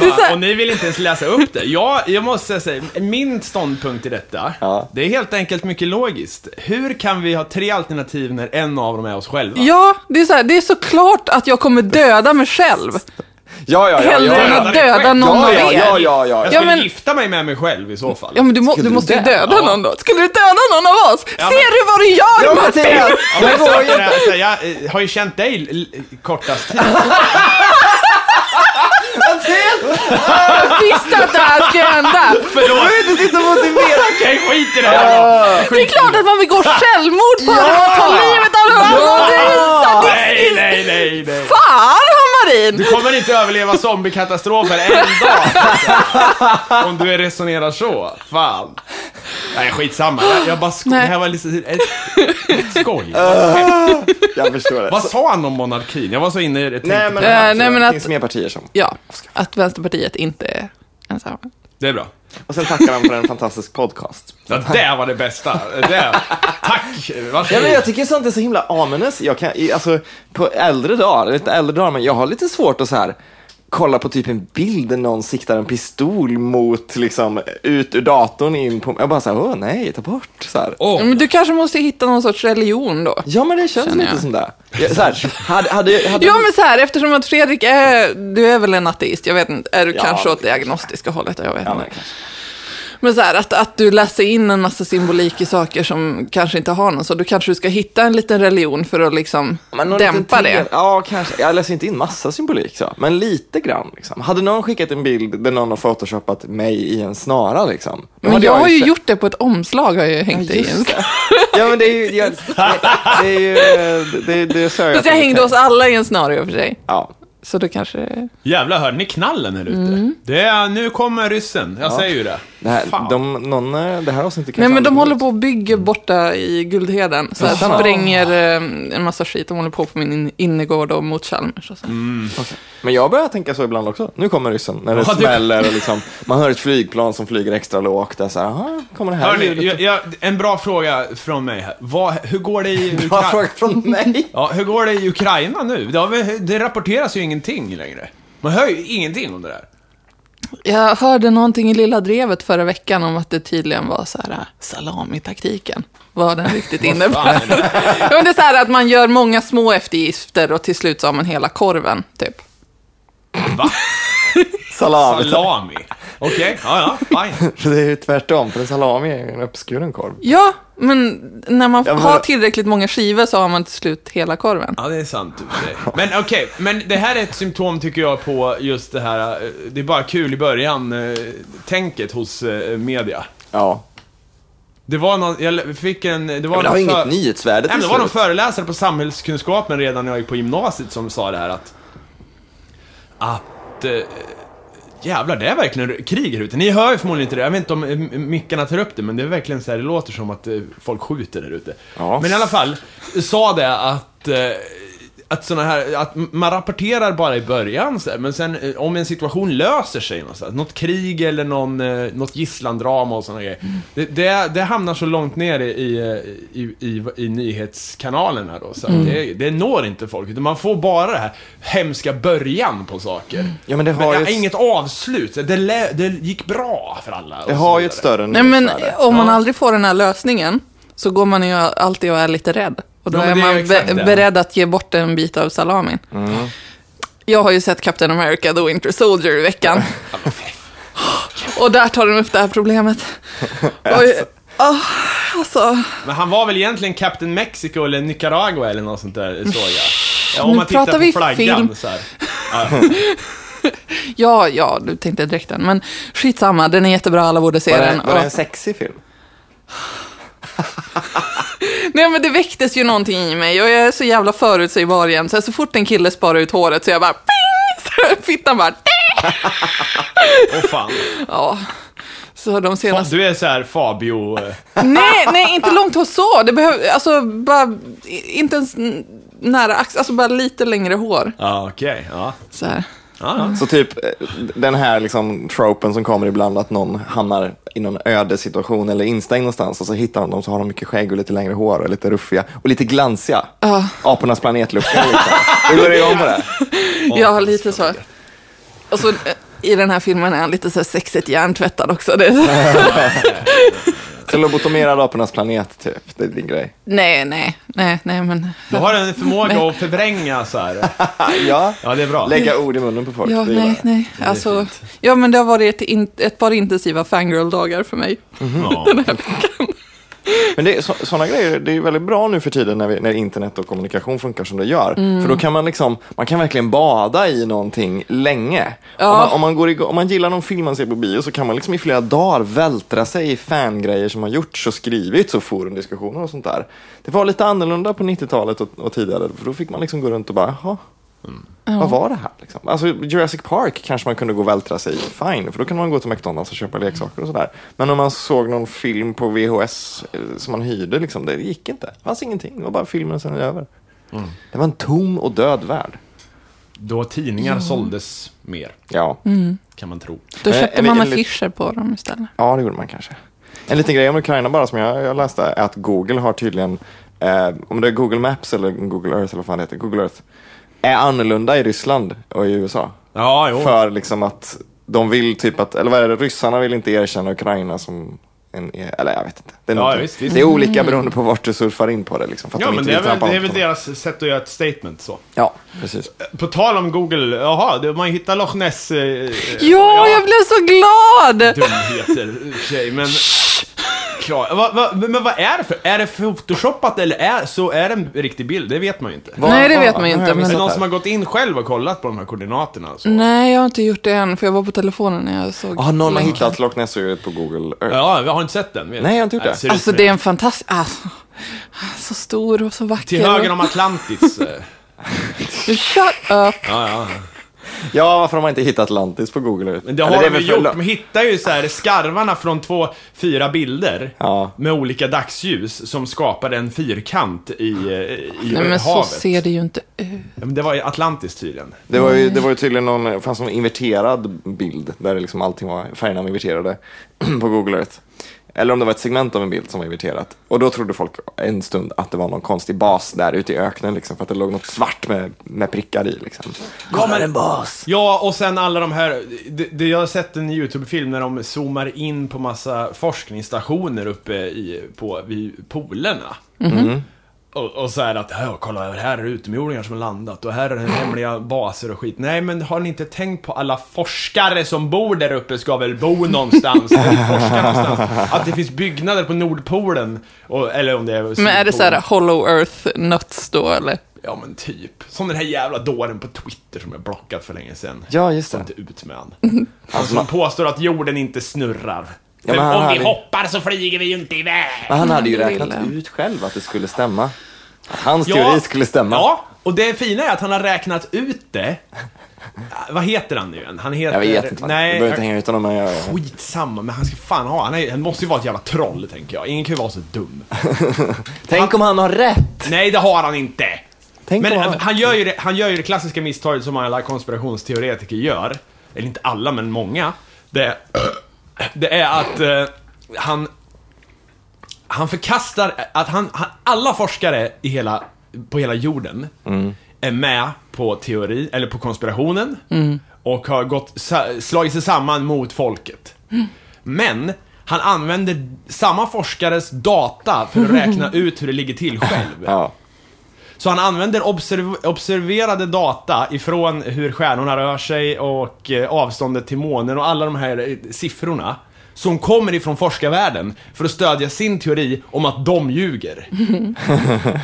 det är Och ni vill inte ens läsa upp det. Jag, jag måste säga, min ståndpunkt i detta, Ja. det är helt enkelt mycket logiskt. Hur kan vi ha tre alternativ när en av dem är oss själva? ja, det är så här, det är såklart att jag kommer döda mig själv. Ja, ja, ja. Hellre ja, än ja. att döda någon Ja, av ja, er. ja, ja, ja. Jag Ja, skulle men- gifta mig med mig själv i så fall. Ja, men du, må, du måste ju döda? Ja. någon då. Skulle du döda någon av oss? Ja, Ser men- du vad du gör, Ja, Martin? Ja, men alltså, jag eh, har ju känt dig kortast tid. Jag visste att det här skulle hända. Förlåt! Du sitter och motiverar. Okej, skit i det här då. Det är klart att man begår självmord för att ta livet av någon annan. Det är Nej, sadistiskt. nej, nej, nej. Fan, Hammarin! Du kommer inte överleva zombiekatastrofer en dag. Om du resonerar så. Fan. Nej, skitsamma. Jag, jag bara sko- Nej. Det här var lite ett, ett skoj. Jag förstår det. Vad sa han om monarkin? Jag var så inne i det. Nej, men, Eh, nej, men det att- finns mer partier som... Ja, att Vänsterpartiet inte är ensamma. Det är bra. Och sen tackar han för en fantastisk podcast. Ja, det var det bästa. Det. Tack. Varsågod. Ja, men jag tycker sånt är så himla ominous. Jag kan, alltså, på äldre dagar, lite äldre dagar, men jag har lite svårt att så här kolla på typ en bild där någon siktar en pistol mot, liksom, ut ur datorn in på... Jag bara så här, åh nej, ta bort. Så här. Åh, Men du kanske måste hitta någon sorts religion då. Ja, men det känns Känner lite jag. som det. Ja, Så här, hade, hade, hade, Ja, men så här, eftersom att Fredrik är, du är väl en ateist, jag vet inte, är du Ja, kanske åt det agnostiska hållet, jag vet Ja, men, så här, att, att du läser in en massa symbolik i saker som kanske inte har någon, så då kanske du ska hitta en liten religion för att liksom dämpa det. Ja, kanske. Jag läser inte in massa symbolik, så. men lite grann. Liksom. Hade någon skickat en bild där någon har photoshopat mig i en snara, liksom. Men hade jag har ju sett- gjort det på ett omslag, har jag ju hängt Ja, i. just det. Ja, men det är ju... Jag, det, det är ju... Det, det sa jag Fast jag hängde oss alla i en snara i och för sig. Ja. Så då kanske... Jävlar, hörde ni knallen här ute? Mm. Det är, nu kommer ryssen. Jag säger ju det. Det här, Fan. de, någon, eh, det här avsnittet kanske Nej, men de håller på och bygger borta i Guldheden. Så att de Jaha. spränger eh, en massa skit. De håller på på min in- innergård och mot Chalmers och så. ut. Men jag börjar tänka så ibland också. Nu kommer ryssen. När det Ja, du- smäller och liksom, man hör ett flygplan som flyger extra lågt. Där så här, "Aha, kommer det här Hörni, ljudet?" jag, jag, en bra fråga från mig här. Vad, hur går det i Bra Ukraina? fråga från mig. Ja, hur går det i Ukraina nu? Det, har väl- det rapporteras ju ingenting längre. Man hör ju ingenting om det där. Jag hörde någonting i Lilla Drevet förra veckan om att det tydligen var så här äh, salamitaktiken. Vad den riktigt innebär. Men det är så här att man gör många små eftergifter och till slut så har man hela korven, typ. Va? Salami. Salami? Okej, ja, ja, fine. Det är ju tvärtom, för en salami är ju en uppskuren korv. Ja, men när man Ja, men- har tillräckligt många skivor så har man till slut hela korven. Ja, det är sant. Men okej, men det här är ett symptom tycker jag på just det här, eh, det är bara kul i början, eh, hos eh, media. Ja. Det var någon, jag fick en, det var det någon inget för- nyhetsvärde Nej, det var någon föreläsare på samhällskunskapen redan när jag gick på gymnasiet som sa det här att... Att... Eh, jävlar, det är verkligen krig här ute. Ni hör ju förmodligen inte det. Jag vet inte om eh, mickarna tar upp det, men det är verkligen så här, det låter som att eh, folk skjuter där ute. Ja. Men i alla fall, sa det att... Att såna här, att man rapporterar bara i början så här, men sen eh, om en situation löser sig någonstans, något krig eller någon, eh, något gisslandrama och såna grejer. Det, det, det hamnar så långt ner i, i, i, i, i nyhetskanalerna då, så att det, det når inte folk, utan man får bara det här hemska början på saker. Ja, men det har Men ju inget avslut, det, lä, det gick bra för alla. Det har ju ett större Nej, men om man Ja. aldrig får den här lösningen så går man ju alltid och är lite rädd. Och då Ja, är är man exakt be- det. beredd att ge bort en bit av salamin. Mm. Jag har ju sett Captain America The Winter Soldier i veckan. och där tar de upp det här problemet. Oj, ah, alltså, Men han var väl egentligen Captain Mexico eller Nicaragua eller något sånt där, såg jag. Ja, om Nu man tittar pratar på vi flaggan film. så här. Ja, ja, du tänkte dräkten. Men skitsamma, den är jättebra, alla borde se Var den. det, var det Och- en sexig film? Nej men det väcktes ju någonting i mig och jag är så jävla förutsägbar igen. Så, här, så fort en kille sparar ut håret så jag bara ping! Så fittan bara Åh fan. ja. Så de senaste... Du är så här Fabio... eh, Nej, nej, inte långt hår så. Det behöver, alltså bara, inte ens nära axeln, alltså bara lite längre hår. Ja, okej. Ja. Så här. Så typ eh, den här liksom tropen som kommer ibland att någon hamnar i någon öde situation eller instängd någonstans och så hittar de dem så har de mycket skägg och lite längre hår och lite ruffiga och lite glansiga. Apornas planetlucka liksom. Du går igång på det? Ja, lite så. Och så eh, i den här filmen är han lite så sexigt hjärntvättad också. Det är så. Lobotomerad apornas planet typ, det är din grej. nej, nej, nej, nej, men... Du har en förmåga att förvränga så här. Ja, Ja, det är bra. lägga ord i munnen på folk. Ja, det nej, nej. Alltså, ja, men det har varit ett, in, ett par intensiva fangirl-dagar för mig. Ja. Men det så, sådana grejer, det är väldigt bra nu för tiden när, vi, när internet och kommunikation funkar som det gör. Mm. För då kan man liksom, man kan verkligen bada i någonting länge. Ja. Om, man, om, man går igång, om man gillar någon film man ser på bio så kan man liksom i flera dagar vältra sig i fangrejer som har gjorts och skrivits och forumdiskussioner och sånt där. Det var lite annorlunda på 90-talet och, och tidigare, för då fick man liksom gå runt och bara, jaha, vad var det här? Liksom? Alltså Jurassic Park kanske man kunde gå och vältra sig i, fine, för då kan man gå till McDonalds och köpa leksaker och sådär. Men om man såg någon film på VHS eh, som man hyrde, liksom, det gick inte. Det fanns ingenting, det var bara filmen sen är över. Det var en tom och död värld. Då tidningar såldes mer, Ja, kan man tro. Då Eh, köpte man affischer på dem istället. ja det gjorde man kanske. En liten grej om Ukraina bara som jag, jag läste är att Google har tydligen, eh, om det är Google Maps eller Google Earth eller vad fan det heter, Google Earth, är annorlunda i Ryssland och i USA. Ja, jo. För liksom att de vill typ att, eller vad är det, ryssarna vill inte erkänna Ukraina som en, eller jag vet inte. Det är, Ja, visst, visst. det är olika beroende på vart du surfar in på det liksom. För att Ja, de men inte det är väl, det är väl deras sätt att göra ett statement så. Ja, precis. På tal om Google, jaha, man hittar Loch Ness... Eh, eh, Ja, jag blev så glad! dumheter sig, men... Klar, va, va, men vad är det för? Är det photoshoppat eller är, så är det en riktig bild? Det vet man ju inte. Nej, det vet man ju inte, jag men- Är det någon som har gått in själv och kollat på de här koordinaterna? Så? Nej, jag har inte gjort det än, för jag var på telefonen när jag såg Har någon har hittat Loch Ness på Google Earth? Ja, vi har inte sett den. vet Nej, jag har inte gjort det. ut Alltså det är en fantastisk... Alltså, så stor och så vacker. Till höger om Atlantis. eh. Shut up! ja, ja. Ja, varför har man inte hittat Atlantis på Google Earth? Men det har de ju gjort. De hittar ju så här skarvarna från två, fyra bilder. Ja. Med olika dagsljus som skapade en fyrkant i, i Nej, men så havet. ser det ju inte ut. Men det var ju Atlantis tydligen. Det var ju, det var ju tydligen någon, fanns någon inverterad bild där liksom allting var, färgerna var inverterade på Google Earth. Eller om det var ett segment av en bild som var inverterat. Och då trodde folk en stund att det var någon konstig bas där ute i öknen liksom, för att det låg något svart med, med prickar i liksom. Kolla en bas! Ja, och sen alla de här, det, det jag har sett en YouTube-film när de zoomar in på massa forskningsstationer uppe i, på, vid polerna. Och, och så är det att, ja, kolla här är det utomjordingar som har landat och här är det hemliga baser och skit. Nej, men har ni inte tänkt på alla forskare som bor där uppe ska väl bo någonstans? eller forska någonstans. Att det finns byggnader på Nordpolen, och, eller om det är Men är det så här hollow earth nuts då, eller? Ja men typ. Som den här jävla dåren på Twitter som jag blockat för länge sedan. Ja, just det. inte ut med han. Han som påstår att jorden inte snurrar. Ja, För men han om vi hade- hoppar så flyger vi ju inte iväg. Men han hade ju Lilla. räknat ut själv att det skulle stämma. Att hans Ja. teori skulle stämma. Ja, och det fina är att han har räknat ut det. Vad heter han nu igen? Han heter... Jag vet inte. Nej, jag behöver inte hänga ut honom. Men jag, Skitsamma, men han ska fan ha... Han, är, han måste ju vara ett jävla troll, tänker jag. Ingen kan ju vara så dum. Tänk om han har rätt! Nej, det har han inte. Tänk Men om han... han gör, ju det, han gör ju det klassiska misstaget som alla konspirationsteoretiker gör. Eller inte alla, men många. Det, det är att eh, han... Han förkastar att han, han... Alla forskare i hela, på hela jorden är med på teori, eller på konspirationen. Och har gått, slagit sig samman mot folket. Men han använder samma forskares data för att räkna ut hur det ligger till själv. Ja. Så han använder observ- observerade data ifrån hur stjärnorna rör sig och eh, avståndet till månen och alla de här eh, siffrorna. Som kommer ifrån forskarvärlden för att stödja sin teori om att de ljuger.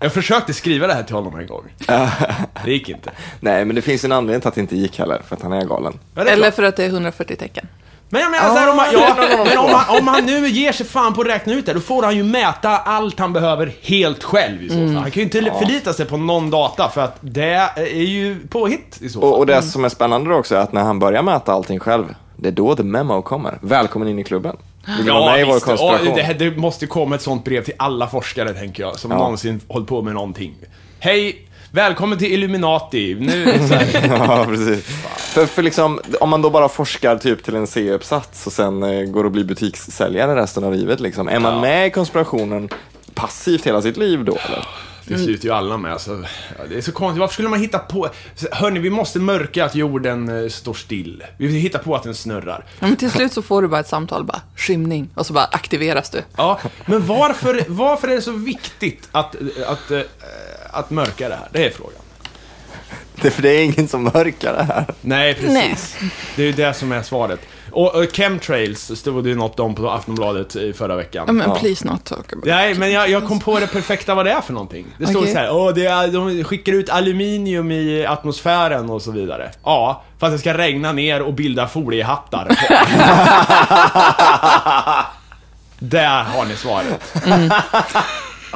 Jag försökte skriva det här till honom en gång. Det gick inte. Nej, men det finns en anledning till att det inte gick heller, för att han är galen. Ja, är Eller klart. för att det är 140 tecken. Men jag menar såhär, om, han, ja, men om, han, om han nu ger sig fan på att räkna ut det, då får han ju mäta allt han behöver helt själv i så fall. Han kan ju inte förlita sig på någon data, för att det är ju påhitt i så fall. Och, och det som är spännande då också är att när han börjar mäta allting själv, Det är då the memo kommer. Välkommen in i klubben. Vill du vara med i vår visst. Ja, konspiration? det, det måste komma ett sånt brev till alla forskare, tänker jag, som Ja. någonsin hållit på med någonting. Hej, välkommen till Illuminati. Nu, så här, Ja, precis. För, för liksom, om man då bara forskar typ till en C-uppsats och sen eh, går och blir butikssäljare resten av livet, liksom. är man Ja. med i konspirationen passivt hela sitt liv då, eller? det slutar ju alla med. Alltså, ja, det är så konstigt. Varför skulle man hitta på... Hörni, vi måste mörka att jorden eh, står still. Vi vill hitta på att den snurrar. Ja, men till slut så får du bara ett samtal, bara skymning, och så bara aktiveras du. Ja, men varför, varför är det så viktigt att, att, eh, att mörka det här? Det är frågan. Det, för det är ingen som mörkar det här. Nej, precis. Nej. Det är ju det som är svaret. Och, och chemtrails stod det ju något om på Aftonbladet i förra veckan. Ja, men Ja. please not talk about Nej, men jag, jag kom på det perfekta vad det är för någonting. Det stod Okej. så här, åh, det är, de skickar ut aluminium i atmosfären och så vidare. Ja, för att det ska regna ner och bilda foliehattar. Där har ni svaret.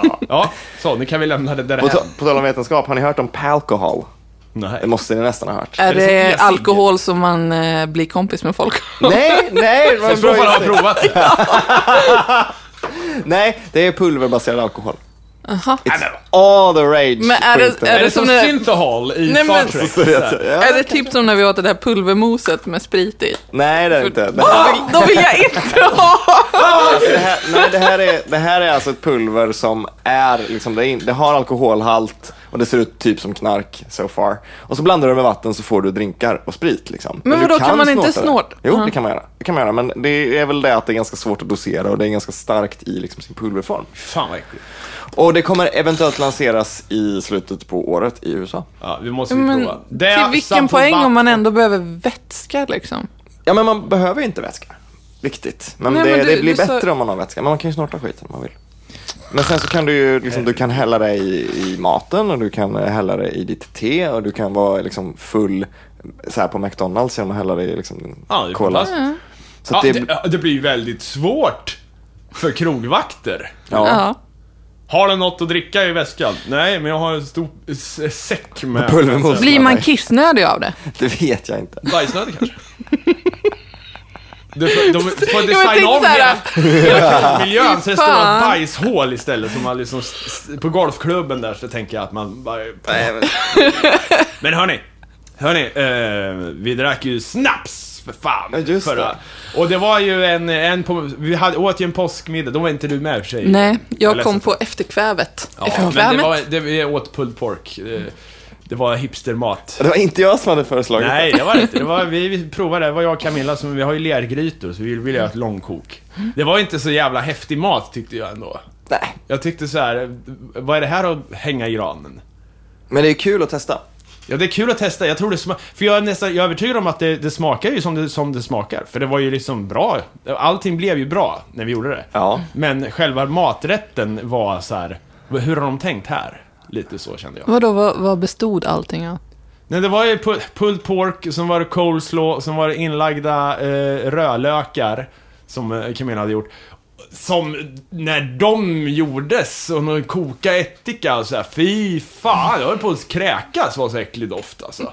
Ja. ja, så nu kan vi lämna det På, därhän. ta- på tal om vetenskap, har ni hört om palkohol? Nej. Det måste ni nästan ha hört. Är det som alkohol som man eh, blir kompis med folk Nej, nej, det var en så bra har jag gissning. provat det. Nej, det är pulverbaserad alkohol. Aha. It's all the rage Men är det- är Är det som som synthahol i Nej, Star men- Trek? Jag. Ja. Är det typ som när vi åt det där pulvermoset med sprit i? Nej, det är det inte. Det här, vill, då vill jag inte ha! det här, nej, det här, är, det här är alltså ett pulver som är, liksom, det, är, in- det har alkoholhalt och det ser ut typ som knark so far. Och så blandar du med vatten så får du drinkar och sprit. Liksom. Men du vadå, kan man inte det. snorta? Jo, Ja. det kan man göra. Det kan man göra. Men det är väl det att det är ganska svårt att dosera och det är ganska starkt i liksom, sin pulverform. Fan vad äckligt. Och det kommer eventuellt lanseras i slutet på året i USA. Ja, vi måste vi Men prova. Det till vilken poäng om man ändå behöver vätska liksom? Ja, men man behöver inte vätska. Riktigt. Men, Nej, det, men du- det blir bättre om man har vätska. Men man kan ju snorta skiten om man vill. Men sen så kan du ju, liksom, du kan hälla det i, i maten och du kan hälla det i ditt te och du kan vara liksom full så här på McDonalds genom att hälla det i liksom, Ja, det cola. fantastiskt. Så Ja, det, det, det blir väldigt svårt för krogvakter. ja. Ja. Har du något att dricka i väskan? Nej, men jag har en stor säck med... Pulvermos. Blir man kissnödig av det? det vet jag inte. Bajsnödig kanske? De, de, de får designa om hela, miljön så det står ett bajshål istället. Som man liksom, på golfklubben där så tänker jag att man bara... Nej, men, Men hörni, hörni, eh, vi drack ju snaps för fan. Just förra. Och det var ju en, en på, vi hade, åt ju en påskmiddag, då var inte du med i och för sig. Nej, jag är kom på efterkvävet. Ja, men det efterkvävet? var, det, vi åt pulled pork. Det, det var hipstermat. det var inte jag som hade föreslagit Nej, det var det inte. Det var, vi, provade, det var jag och Camilla som, vi har ju lergrytor så vi ville göra ett långkok. Det var inte så jävla häftig mat tyckte jag ändå. det. Nej, Jag tyckte så här, vad är det här att hänga i granen? men det är kul att testa. Ja, det är kul att testa. Jag tror det smakar... För jag är nästan jag är övertygad om att det, det smakar ju som det, som det smakar. För det var ju liksom bra. Allting blev ju bra när vi gjorde det. Ja. Men själva maträtten var så här. hur har de tänkt här? Lite så kände jag. Vadå, vad, vad bestod allting av? Nej, det var ju pu- pulled pork, sen var det coleslaw, sen var det inlagda eh, rödlökar. Som eh, Camilla hade gjort. Som när de gjordes och någon koka ättika och så här, fy fan, jag höll på att kräkas, var så äcklig doft alltså.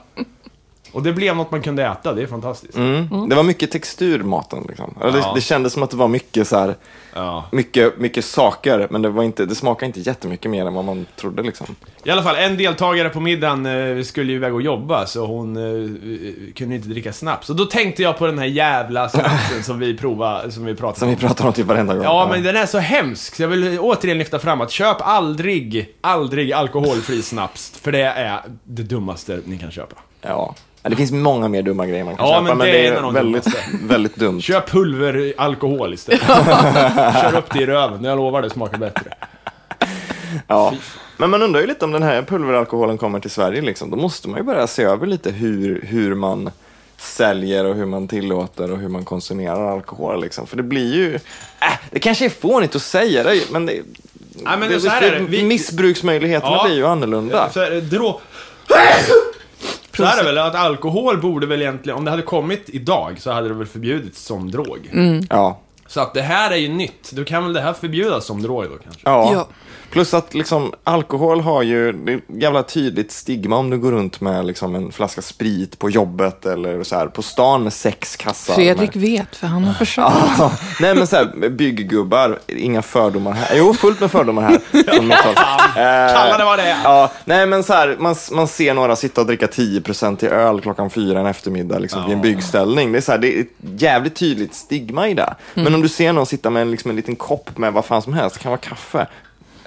Och det blev något man kunde äta, det är fantastiskt. Mm. Det var mycket textur maten. Liksom. Eller Det, Ja. det kändes som att det var mycket så här, Ja. mycket, mycket saker, men det, var inte, det smakade inte jättemycket mer än vad man trodde. Liksom. I alla fall, en deltagare på middagen eh, skulle ju iväg och jobba, så hon eh, kunde inte dricka snaps. Och då tänkte jag på den här jävla snapsen som vi provade, som vi pratade Som om. vi pratar om typ varenda gång. Ja, men den är så hemsk, så jag vill återigen lyfta fram att köp aldrig, aldrig alkoholfri snaps, för det är det dummaste ni kan köpa. Ja. Ja, Det finns många mer dumma grejer man kan Ja, köpa, men men, det det är är väldigt, väldigt dumt. Köp pulveralkohol istället. Kör upp det i röven, jag lovar det smakar bättre. Ja. Men man undrar ju lite om den här pulveralkoholen kommer till Sverige. Liksom. Då måste man ju börja se över lite hur, hur man säljer och hur man tillåter och hur man konsumerar alkohol. Liksom. För det blir ju... Äh, det kanske är fånigt att säga det, men, det, Nej, men det, så här är det. Vi- missbruksmöjligheterna Ja. blir ju annorlunda. Så är det, drå... Så är det väl, att alkohol borde väl egentligen, om det hade kommit idag så hade det väl förbjudits som drog. Ja. Så att det här är ju nytt, då kan väl det här förbjudas som drog då kanske? Ja. Ja. Plus att liksom, alkohol har ju ett jävla tydligt stigma om du går runt med liksom, en flaska sprit på jobbet eller så här, på stan med sex kassar. Fredrik med... vet, för han har försökt. Ja, nej men så här, bygggubbar, inga fördomar här. Jo, fullt med fördomar här. Eh, Kalla det vad det är. Ja, nej men så här, man, man ser några sitta och dricka 10% i öl klockan fyra en eftermiddag liksom, vid en byggställning. Det är, så här, det är ett jävligt tydligt stigma i det. Men om du ser någon sitta med en, liksom, en liten kopp med vad fan som helst, det kan vara kaffe.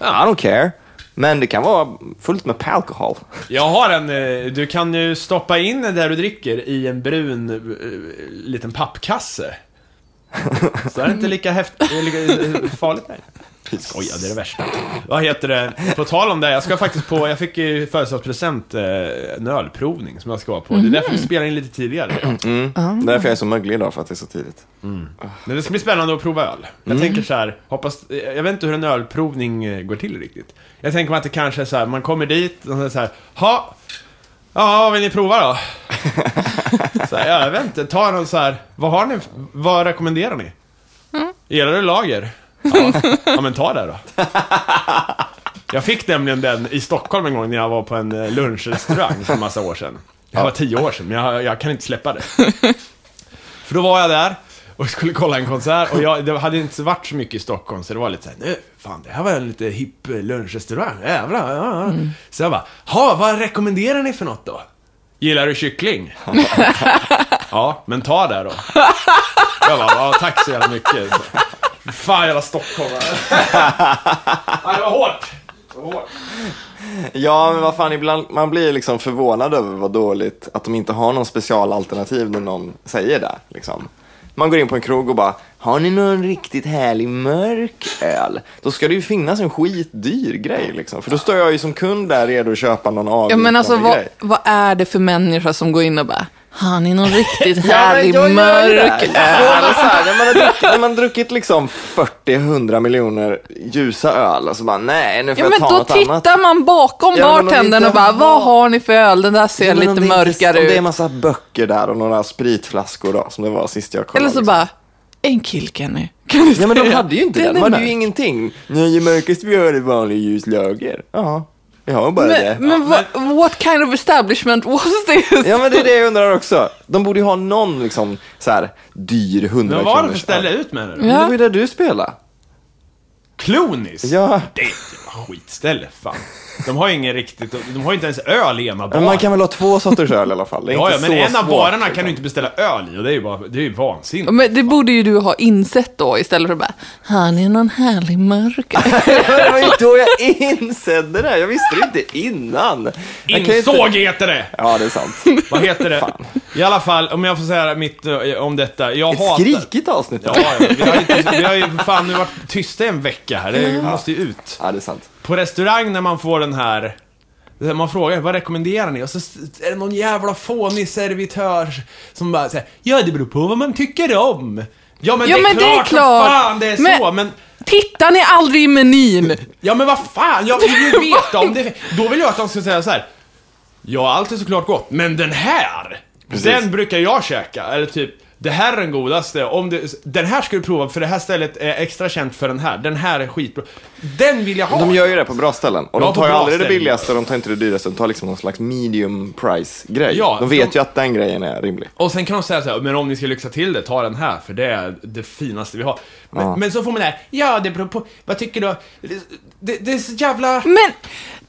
I don't care. Men det kan vara fullt med alkohol. Jag har en, eh, du kan ju stoppa in det du dricker i en brun eh, liten pappkasse. Så är det inte lika, häft, eh, lika farligt nej. Skoja, det är det värsta. Vad heter det? På tal om det, jag ska faktiskt på, jag fick i födelsedagspresent eh, en ölprovning som jag ska på. Det är därför vi spelar in lite tidigare. Det är därför jag är så möglig idag, för att det är så tidigt. Men det ska bli spännande att prova öl. Jag tänker så här, hoppas, jag vet inte hur en ölprovning eh, går till riktigt. Jag tänker mig att det kanske är så här, man kommer dit och så här, ha, ja, vad vill ni prova då? så här, ja, jag vet inte, ta någon så här, vad har ni, vad rekommenderar ni? Gillar du lager? Ja, ja men ta det då. Jag fick nämligen den i Stockholm en gång när jag var på en eh, lunchrestaurang för en massa år sedan. Det var tio år sedan, men jag, jag kan inte släppa det. För då var jag där och skulle kolla en konsert och jag, det hade inte varit så mycket i Stockholm så det var lite såhär, nu, fan det här var en lite hipp eh, lunchrestaurang, jävlar. Ja, ja. Så jag bara, ha, vad rekommenderar ni för något då? Gillar du kyckling? ja, men ta det då. Jag bara, ja, tack så jävla mycket. Fan jävla stockholmare. Ja, det var hårt. Det var hårt. Ja, men vad fan, ibland, man blir liksom förvånad över vad dåligt att de inte har någon specialalternativ när någon säger det. Liksom. Man går in på en krog och bara, har ni någon riktigt härlig mörk öl? Då ska det ju finnas en skitdyr grej liksom. För då står jag ju som kund där redo att köpa någon Ja, avvikande men alltså vad, grej. vad är det för människa som går in och bara, har ni någon riktigt Ja, men härlig gör mörk det. Ja, men när, man har druckit, när man druckit liksom 40-100 miljoner ljusa öl och så bara, nej, nu får Ja, jag men ta då något annat. tittar man bakom Ja, men bartendern och bara, vad har ni för öl? Den där ser Ja, men lite mörkare Om det är en ut. massa böcker där och några spritflaskor då, som det var sist jag kollade. Eller så liksom. bara, en du Ja men de hade ju inte Den de är hade ju ingenting. Nej, mörkast vi har är vanlig ljus lager. Ja, bara det. Men, men what, kind of establishment was this? Ja men det är det jag undrar också. De borde ju ha någon liksom så här dyr 100 Men vad var det för ställe ut med det? Men Det var ju där du spelade. Klonis? Ja. Det är ett jävla skitställe, fan. De har ju ingen riktigt, de har ju inte ens öl i ena Men baren. man kan väl ha två sorters öl i alla fall. Det är Ja, ja, inte men så en av svårt, barerna liksom. kan du inte beställa öl i och det är ju bara, det är ju vansinnigt. Men det borde ju du ha insett då istället för att bara, har ni någon härlig mörk? det var ju då jag insåg det. Jag visste det inte innan. Insåg Inte... heter det! Ja, det är sant. Vad heter det? I alla fall, om jag får säga mitt eh, om detta. Jag Ett hatar... skrikigt avsnitt. Ja, ja, vi har, ju, fan nu varit tysta i en vecka här. Det måste ju ut. Ja, det är sant. På restaurang när man får den här... Man frågar, vad rekommenderar ni? Och så är det någon jävla fånig servitör som bara säger Ja, det beror på vad man tycker om. Ja, men, Ja, det, är men det är klart, klart. Vad fan, det är Men- så, men... Tittar ni aldrig i menyn? Ja, men vad fan, jag vill ju veta om det... Då vill jag att de ska säga så här. Ja, allt är såklart gott, men den här! Precis. Den brukar jag käka, eller typ det här är den godaste, om det, den här ska du prova för det här stället är extra känt för den här, den här är skitbra. Den vill jag ha! De gör ju det på bra ställen. Och Ja, de tar ju aldrig det ställen. billigaste och de tar inte det dyraste. De tar liksom någon slags medium price grej. Ja, de vet de- ju att den grejen är rimlig. Och sen kan de säga så här, men om ni ska lyxa till det, ta den här, för det är det finaste vi har. Men, Ja. men så får man det här, ja det beror på, vad tycker du? Det, det, det är så jävla... Men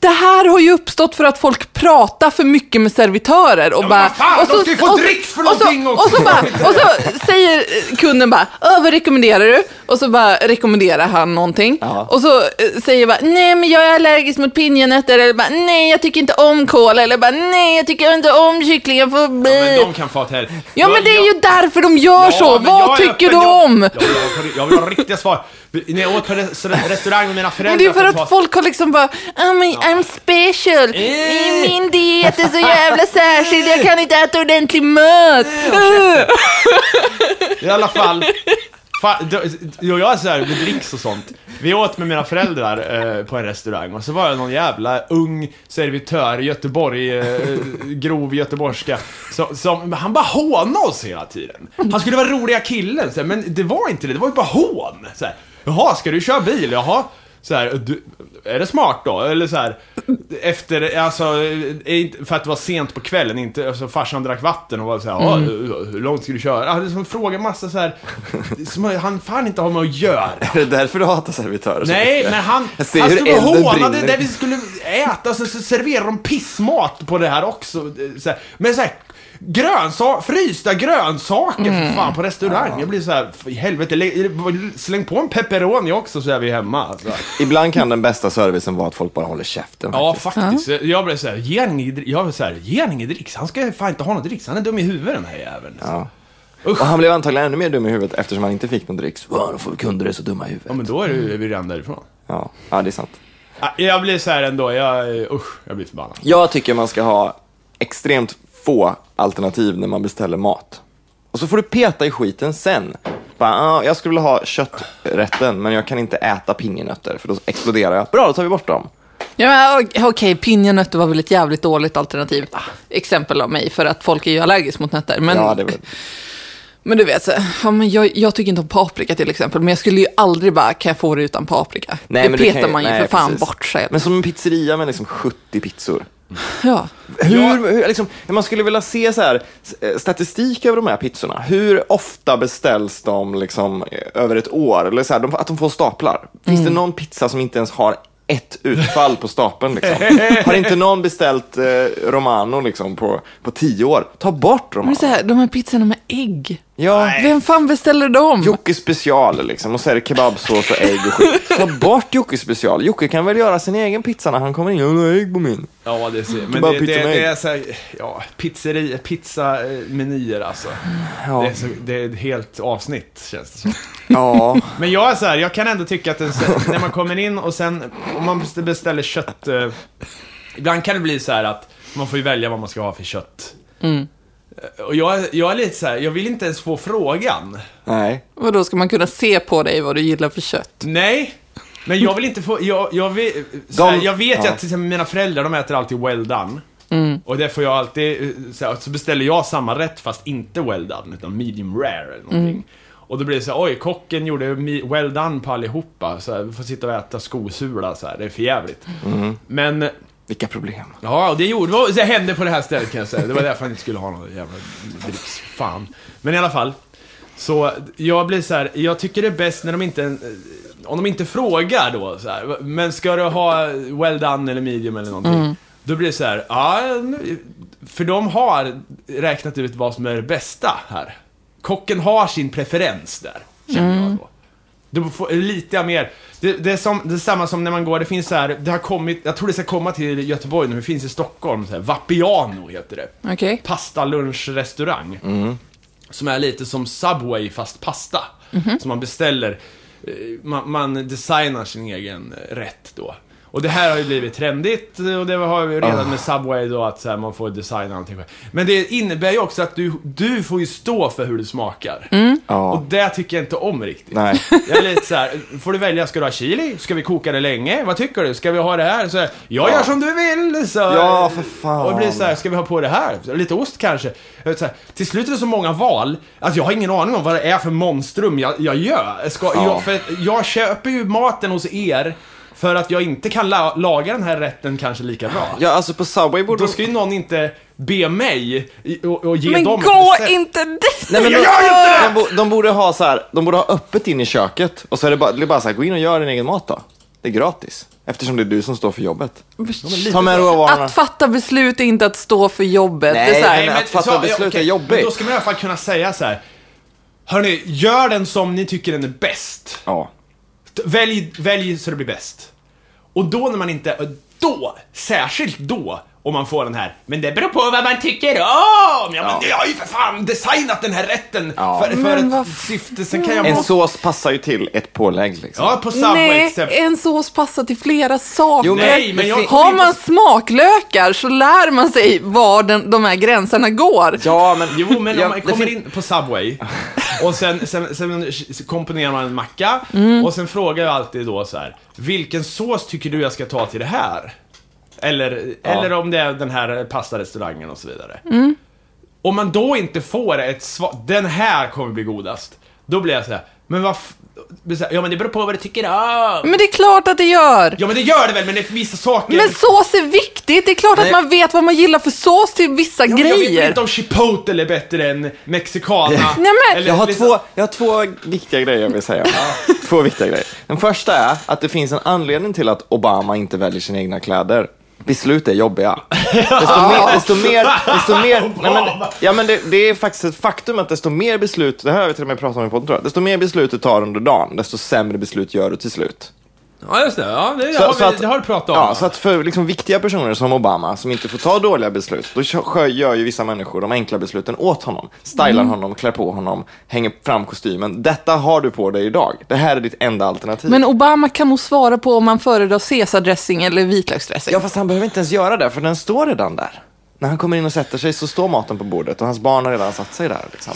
det här har ju uppstått för att folk pratar för mycket med servitörer och men bara... fan, och de ska ju få och dricks för och så, någonting också. och så, bara, och så säger kunden bara, Åh, vad rekommenderar du? Och så bara rekommenderar han någonting. Ja. Och så eh, säger bara, nej men jag är allergisk mot pinjenötter. Eller bara, nej jag tycker inte om kål. Eller bara, nej jag tycker inte om kyckling. Jag får Ja, bli. men de kan få här. Ja men det är ju därför de gör så. men jag Vad tycker öppen, du jag- om? Jag, vill ha- jag vill ha riktiga svar. När jag åt på res- restaurang med mina föräldrar Men det är för att att folk har liksom bara, oh, men I'm special, Eh. min diet är så jävla särskild, jag kan inte äta ordentlig mat. I alla fall. Jo, jag är så här med dricks och sånt. Vi åt med mina föräldrar eh, på en restaurang och så var det någon jävla ung servitör i Göteborg, eh, grov göteborgska, som, som, han bara hånade oss hela tiden. Han skulle vara roliga killen, så här, men det var inte det, det var ju bara hån. Så här, Jaha, ska du köra bil? Jaha. Så här, du, är det smart då? Eller så här, efter, alltså, för att det var sent på kvällen, inte, alltså farsan drack vatten och var så här, "Ja, hur, långt ska du köra? Han liksom frågar massa så här, som han fan inte har med att göra. Är det därför du hatar servitörer? så Nej, men han, han stod och hånade där vi skulle äta, så, så serverar de pissmat på det här också. Så här, men såhär, grönsa frysta grönsaker för fan på restaurang. Jag blir såhär, för i helvete, lä- släng på en pepperoni också så är vi hemma. Alltså. Ibland kan den bästa servicen vara att folk bara håller käften. Ja, faktiskt. Jag blev såhär, ge han inget, jag blev såhär, ge han inget dricks. Han ska fan inte ha något dricks. Han är dum i huvudet den här jäveln. Ja. Usch. Och han blev antagligen ännu mer dum i huvudet eftersom han inte fick någon dricks. Ja, då får kunder är så dumma i huvudet. Ja, men då är vi redan därifrån. Ja, ja det är sant. Jag blir såhär ändå, jag, usch, jag blir förbannad. Jag tycker man ska ha extremt få alternativ när man beställer mat. Och så får du peta i skiten sen. Bara, ah, jag skulle vilja ha kötträtten, men jag kan inte äta pinjenötter för då exploderar jag. Bra, då tar vi bort dem. Ja, okej, pinjenötter var väl ett jävligt dåligt alternativ. Exempel av mig, för att folk är ju allergiska mot nötter. Men, Ja, det väl... men du vet, så, ja, men jag, jag tycker inte om paprika till exempel, men jag skulle ju aldrig bara, kan jag få det utan paprika? Nej, det petar kan man ju nej, för fan precis. bort själv. Men som en pizzeria med liksom 70 pizzor. Ja. Hur, hur, liksom, man skulle vilja se så här, eh, statistik över de här pizzorna. Hur ofta beställs de liksom, eh, över ett år? Eller så här, de, att de får staplar. Finns Mm. det någon pizza som inte ens har ett utfall på stapeln? Liksom? Har inte någon beställt eh, Romano liksom, på, på tio år? Ta bort Men Romano. så här, de här pizzorna med ägg. Ja, Vem fan beställer dem? Jocke special liksom, och så är det kebabsås och ägg och skit. Ta bort Jocke special. Jocke kan väl göra sin egen pizza när han kommer in. Jag vill ha ägg på min. Ja, det ser Men det, pizza det, med det ägg. är såhär, ja, pizzeri, pizzamenyer alltså. Ja. Det, är så, det är ett helt avsnitt, känns det som. Ja, Men jag är så här, jag kan ändå tycka att det, när man kommer in och sen, om man beställer kött, eh, ibland kan det bli så här att man får ju välja vad man ska ha för kött. Mm. Eh, Och jag, jag är lite så här, jag vill inte ens få frågan. nej. Och då ska man kunna se på dig vad du gillar för kött? Nej, men jag vill inte få, jag, jag, vill, så här, De- jag vet ju ja. att till exempel mina föräldrar, de äter alltid well done. Och det får jag alltid, eh, så, här, så beställer jag samma rätt fast inte well done, utan medium rare eller någonting. Och då blir det så här, oj, kocken gjorde well done på allihopa, så här, vi får sitta och äta skosula så här, det är för jävligt. Men, Vilka problem. ja, och det gjorde, vad- det hände på det här stället kan jag säga. Det var därför han inte skulle ha någon jävla dricks, fan. Men i alla fall, så jag blir så här, jag tycker det är bäst när de inte, om de inte frågar då så här, men ska du ha well done eller medium eller någonting? Då blir det så här, ja, nu- för de har räknat ut vad som är det bästa här. Kocken har sin preferens där, känner jag då. Du får lite mer. Det, det, är som, det är samma som när man går, det finns så här, det har kommit, jag tror det ska komma till Göteborg nu, det finns i Stockholm, så här, Vapiano heter det Okej. pasta lunchrestaurang. Som är lite som Subway fast pasta. Som man beställer. eh, Man, man designar sin egen eh, rätt då. Och det här har ju blivit trendigt och det har vi redan med Subway då att så här, man får designa allting själv. Men det innebär ju också att du, du får ju stå för hur det smakar. Ja. Och det tycker jag inte om riktigt. Nej. Jag är lite så här, får du välja, ska du ha chili? Ska vi koka det länge? Vad tycker du? Ska vi ha det här? Så här jag gör som du vill! Så, Ja, för fan. Och det blir så här, ska vi ha på det här? Lite ost kanske? Så här, till slut är det så många val, att jag har ingen aning om vad det är för monstrum jag, jag gör. Ska, Ja. jag, för jag köper ju maten hos er, för att jag inte kan la, laga den här rätten kanske lika bra. Ja, alltså på Subway borde Då ska ju någon inte be mig och, och ge Men dem gå recept. inte dit! Nej, men Jag de, gör inte det! de, bo- de, borde ha så här, de borde ha öppet in i köket och så är det bara, det är bara så här, gå in och gör din egen mat då. Det är gratis. Eftersom det är du som står för jobbet. Ta med råvarorna. Att fatta beslut är inte att stå för jobbet. Nej, det är så här, men att fatta beslut okej, är jobbigt. Men då ska man i alla fall kunna säga så här. Hörni, gör den som ni tycker den är bäst. Ja. Välj, välj så det blir bäst. Och då när man inte, då, särskilt då, om man får den här, men det beror på vad man tycker om! Ja, men jag har ju för fan designat den här rätten Ja. för, för ett vad syfte, sen kan jag En sås passar ju till ett pålägg liksom. Ja, på Subway Nej, exempel. en sås passar till flera saker. Jo, men- Nej, men jag Har man smaklökar så lär man sig var den, de här gränserna går. Ja, men... Jo, men Ja, om man kommer in på Subway och sen, sen, sen komponerar man en macka Mm. och sen frågar jag alltid då så här. Vilken sås tycker du jag ska ta till det här? Eller, eller om det är den här pastarestaurangen och så vidare. Om man då inte får ett svar, den här kommer bli godast. Då blir jag så här, Men vad Ja men det beror på vad du tycker om. Men det är klart att det gör. Ja men det gör det väl, men det är för vissa saker. Men sås är viktigt. Det är klart Nej. att man vet vad man gillar för sås till vissa Ja, men Jag vet grejer. inte om chipotle är bättre än mexicana. Nej, men- Eller Jag har, liksom- två, jag har två viktiga grejer jag vill säga. två viktiga grejer. Den första är att det finns en anledning till att Obama inte väljer sina egna kläder. Beslut är jobbiga. Desto mer, desto mer, desto mer nej men, ja, men det, det är faktiskt ett faktum att desto mer beslut, det här har vi till och med pratat om i podden tror jag, desto mer beslut du tar under dagen, desto sämre beslut gör du till slut. Ja just det, ja, det, Så- har, så vi, att- det har du pratat om. Ja, så att för liksom viktiga personer som Obama, som inte får ta dåliga beslut, då gör ju vissa människor de enkla besluten åt honom. Stylar honom, klär på honom, hänger fram kostymen. Detta har du på dig idag. Det här är ditt enda alternativ. Men Obama kan nog svara på om man föredrar caesardressing eller vitlöksdressing. Ja, fast han behöver inte ens göra det, för den står redan där. När han kommer in och sätter sig så står maten på bordet och hans barn har redan satt sig där. Liksom.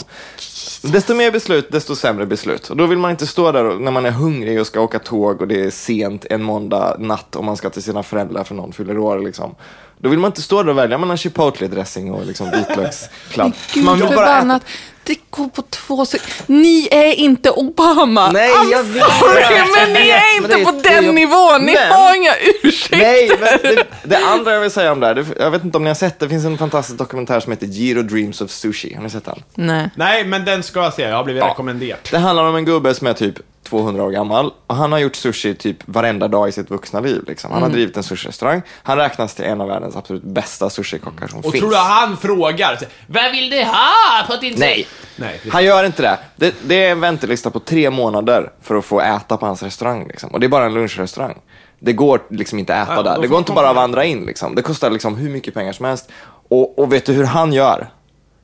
Desto mer beslut, desto sämre beslut. Och då vill man inte stå där och, när man är hungrig och ska åka tåg och det är sent en måndag natt och man ska till sina föräldrar för någon fyller år. Liksom. Då vill man inte stå där och välja mellan chipotle-dressing och liksom vitlökskladd. Man vill bara äta. Det går på två sekunder. Ni är inte Obama. Nej, I'm jag vet. sorry, men ni är inte är på den jag- nivån. Ni Men- har inga ursäkter. Nej, men det, det andra jag vill säga om det här, det, jag vet inte om ni har sett, det finns en fantastisk dokumentär som heter Giro Dreams of Sushi. Har ni sett den? Nej. Nej, men den ska jag se, jag har blivit Ja. rekommenderad. Det handlar om en gubbe som är typ 200 år gammal och han har gjort sushi typ varenda dag i sitt vuxna liv. Liksom. Han har drivit en sushi-restaurang. Han räknas till en av världens absolut bästa sushikockar som Och finns. tror du han frågar, vad vill du ha på din Nej. Nej. Han gör inte det. det. Det är en väntelista på tre månader för att få äta på hans restaurang. Liksom. Och det är bara en lunchrestaurang. Det går liksom inte att äta Ja, där. Det går inte bara att vandra in. Liksom. Det kostar liksom hur mycket pengar som helst. Och, och vet du hur han gör?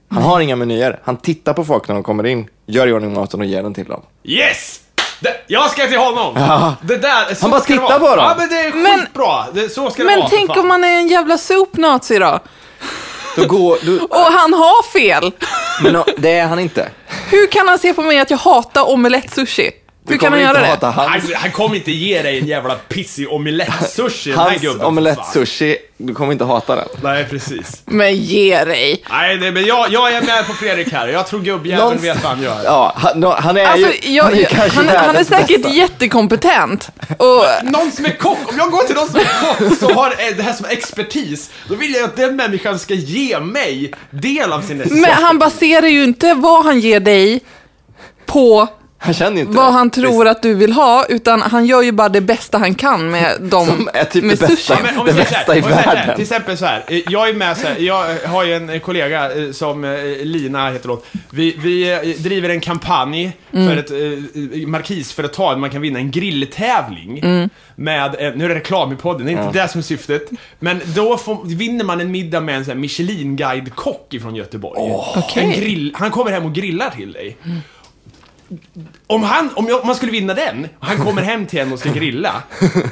Han har inga menyer. Han tittar på folk när de kommer in, gör i ordning maten och ger den till dem. Yes! Det, jag ska till honom! Det där, så Han bara tittar på dem. Ja, men det är Men- skitbra. Det, så ska det Men vara, för tänk om man är en jävla sopnazi då? Då går, du, Och han har fel. men no, det är han inte. Hur kan han se på mig att jag hatar omelett-sushi? Du Hur kan han kommer göra inte det? hata Han, hans, han kommer inte ge dig en jävla pissig omelett-sushi, den här hans gubben. för omelett fan. sushi. Du kommer inte hata den. Nej, precis. Men ge dig. Nej, det, men jag, jag är med på Fredrik här. Jag tror gubbjäveln vet vad han gör. Ja, han, han är Alltså, ju... jag, han är, kanske han, han är säkert bästa. jättekompetent. Och, Någon som är kock, om jag går till någon som är kock som har eh, det här som expertis, då vill jag att den människan ska ge mig del av sin recept. men han baserar ju inte vad han ger dig på Han känner ju inte vad det. han tror att du vill ha, utan han gör ju bara det bästa han kan med dem, Som är typ med det bästa. sushi. Ja, men om vi Det säger bästa i världen. Till exempel så här, eh, jag är med så här, jag har ju en eh, kollega eh, som eh, Lina heter hon. Vi, vi eh, driver en kampanj för ett eh, markisföretag man kan vinna en grilltävling. Med, eh, nu är det reklam i podden, det är inte det som är syftet. Men då får, vinner man en middag med en Michelin-guide-kock ifrån Göteborg. Okej. En grill, han kommer hem och grillar till dig. Om, han, om, jag, om man skulle vinna den, och han kommer hem till en och ska grilla,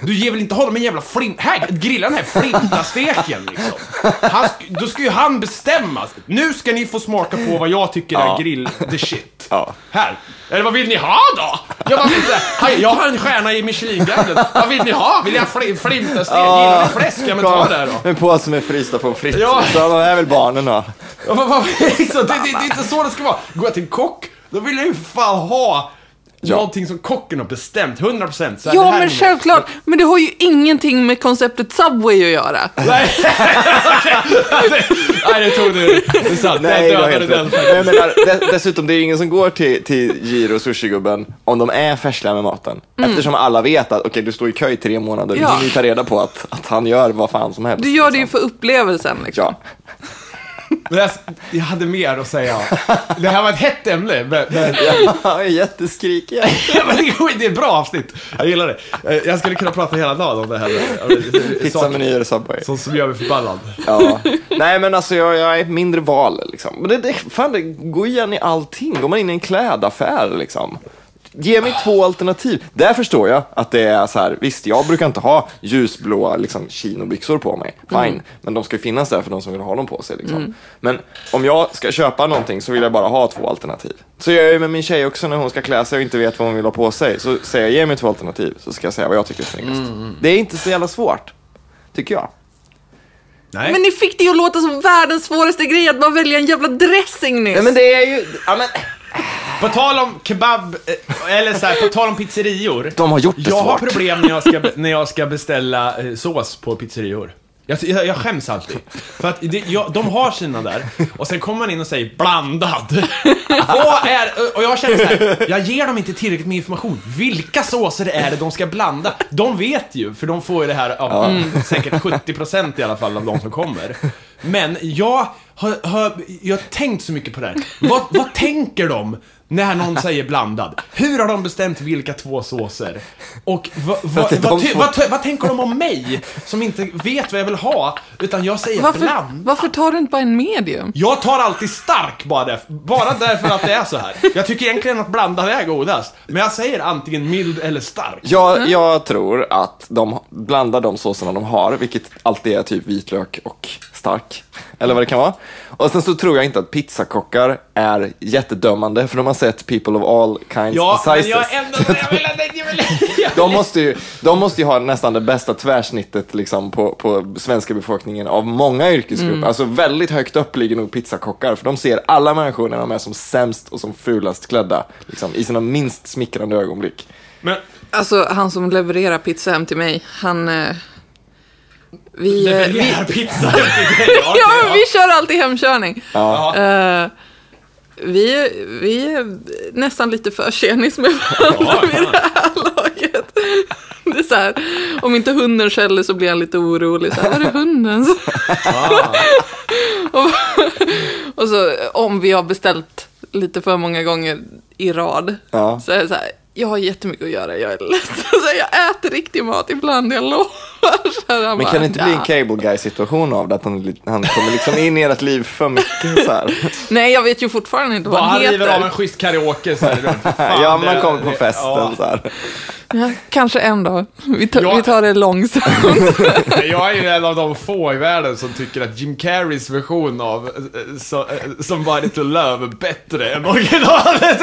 du ger väl inte honom en jävla flint... Här, grilla den här flintasteken liksom. Han, då ska ju han bestämma. Nu ska ni få smaka på vad jag tycker är Ja. grill the shit. Ja. Här. Eller vad vill ni ha då? Jag, bara, inte, jag har en stjärna i Michelin-guiden. Vad vill ni ha? Vill ha fl- flintastek? Gillar ni fläsk? Ja men ta det då. En påse med frysta pommes frites. Ja. Så de är väl barnen då. Ja, vad- vad- så det, det, det är inte så det ska vara. Går jag till en kock, då vill jag ju fan ha Ja. någonting som kocken har bestämt, 100%. Så här, det Ja, här men självklart. Men det har ju ingenting med konceptet Subway att göra. Nej. Nej, det tog du. Det är sant. Nej, dödade helt den rätt. Men jag menar, dess- dessutom, det är ingen som går till, till Giro sushigubben om de är färsliga med maten. Eftersom alla vet att, okej, du står i kö i tre månader, Mm. Ja. du hinner ju ta reda på att, att han gör vad fan som helst. Du gör det ju liksom. för upplevelsen. Liksom. Ja. Jag, jag hade mer att säga. Det här var ett hett ämne. Men, men, Jag är jätteskrikig. ja, men det, är ett bra avsnitt. Jag gillar det. Eh, Jag skulle kunna prata hela dagen om det här. Pizzamenyer och Subway. Sånt som gör mig förbannad. Ja. Nej men alltså jag, jag är mindre val liksom. Men det, det, fan, det går igen i allting. Går man in i en klädaffär liksom. Ge mig två alternativ. Där förstår jag att det är så här, visst jag brukar inte ha ljusblåa liksom, chinobyxor på mig. Fine, men de ska ju finnas där för de som vill ha dem på sig. Liksom. Men om jag ska köpa någonting så vill jag bara ha två alternativ. Så gör jag ju med min tjej också när hon ska klä sig och inte vet vad hon vill ha på sig. Så säger jag, ge mig två alternativ så ska jag säga vad jag tycker är snyggast. Det är inte så jävla svårt, tycker jag. Nej. Men ni fick det ju att låta som världens svåraste grej att bara välja en jävla dressing nyss. Nej men det är ju, ja men, På tal om kebab, eh, eller så här, på tal om pizzerior. De har gjort det Jag har svårt. problem när jag ska, när jag ska beställa eh, sås på pizzerior. Jag, jag, jag skäms alltid. För att det, jag, de har sina där, och sen kommer man in och säger blandad. Vad är, och jag känner så här, jag ger dem inte tillräckligt med information. Vilka såser är det de ska blanda? De vet ju, för de får ju det här av mm, säkert 70% i alla fall av de som kommer. Men jag har, har, jag har tänkt så mycket på det här. Vad, vad tänker de när någon säger blandad? Hur har de bestämt vilka två såser? Och vad, vad, att det är vad, tänker de om mig? Som inte vet vad jag vill ha, utan jag säger Varför, bland. varför tar du inte bara en medium? Jag tar alltid stark bara, där, bara därför att det är så här. Jag tycker egentligen att blandad är godast. Men jag säger antingen mild eller stark. Jag, jag tror att de blandar de såserna de har, vilket alltid är typ vitlök och stark. Eller vad det kan vara. Och sen så tror jag inte att pizzakockar är jättedömande, för de har sett people of all kinds Ja, men sizes. jag är ändå... Jag vill, jag vill, jag De måste, ju, de måste ju ha nästan det bästa tvärsnittet liksom, på, på svenska befolkningen av många yrkesgrupper. Alltså väldigt högt upp ligger nog pizzakockar, för de ser alla människor när de är som sämst och som fulast klädda, liksom, i sina minst smickrande ögonblick. Men Alltså, han som levererar pizza hem till mig, han... Eh, vi, eh, vi, levererar pizza. Ja, vi kör alltid hemkörning. ja. Eh, vi, vi är nästan lite för tjenis med varandra vid det här laget. Det är så här, om inte hunden skäller så blir han lite orolig. Så här, var är hunden? Ah. och, och så om vi har beställt lite för många gånger i rad. Ja. Så är det så här, jag har jättemycket att göra, jag är ledsen. Så jag äter riktig mat ibland, jag lovar. Här, Men bara, kan det inte bli en cable guy situation av det? Att han, han kommer liksom in i ert liv för mycket så här. Nej, jag vet ju fortfarande inte vad Bara han han river av en heter. schysst karaoke så är det lugnt. Fan, ja, man det- kommer på det- festen ja. så här. Ja, kanske en dag. Vi, tar- Ja. vi tar det långsamt. Jag är ju en av de få i världen som tycker att Jim Carreys version av eh, so, eh, Somebody to Love är bättre än originalet.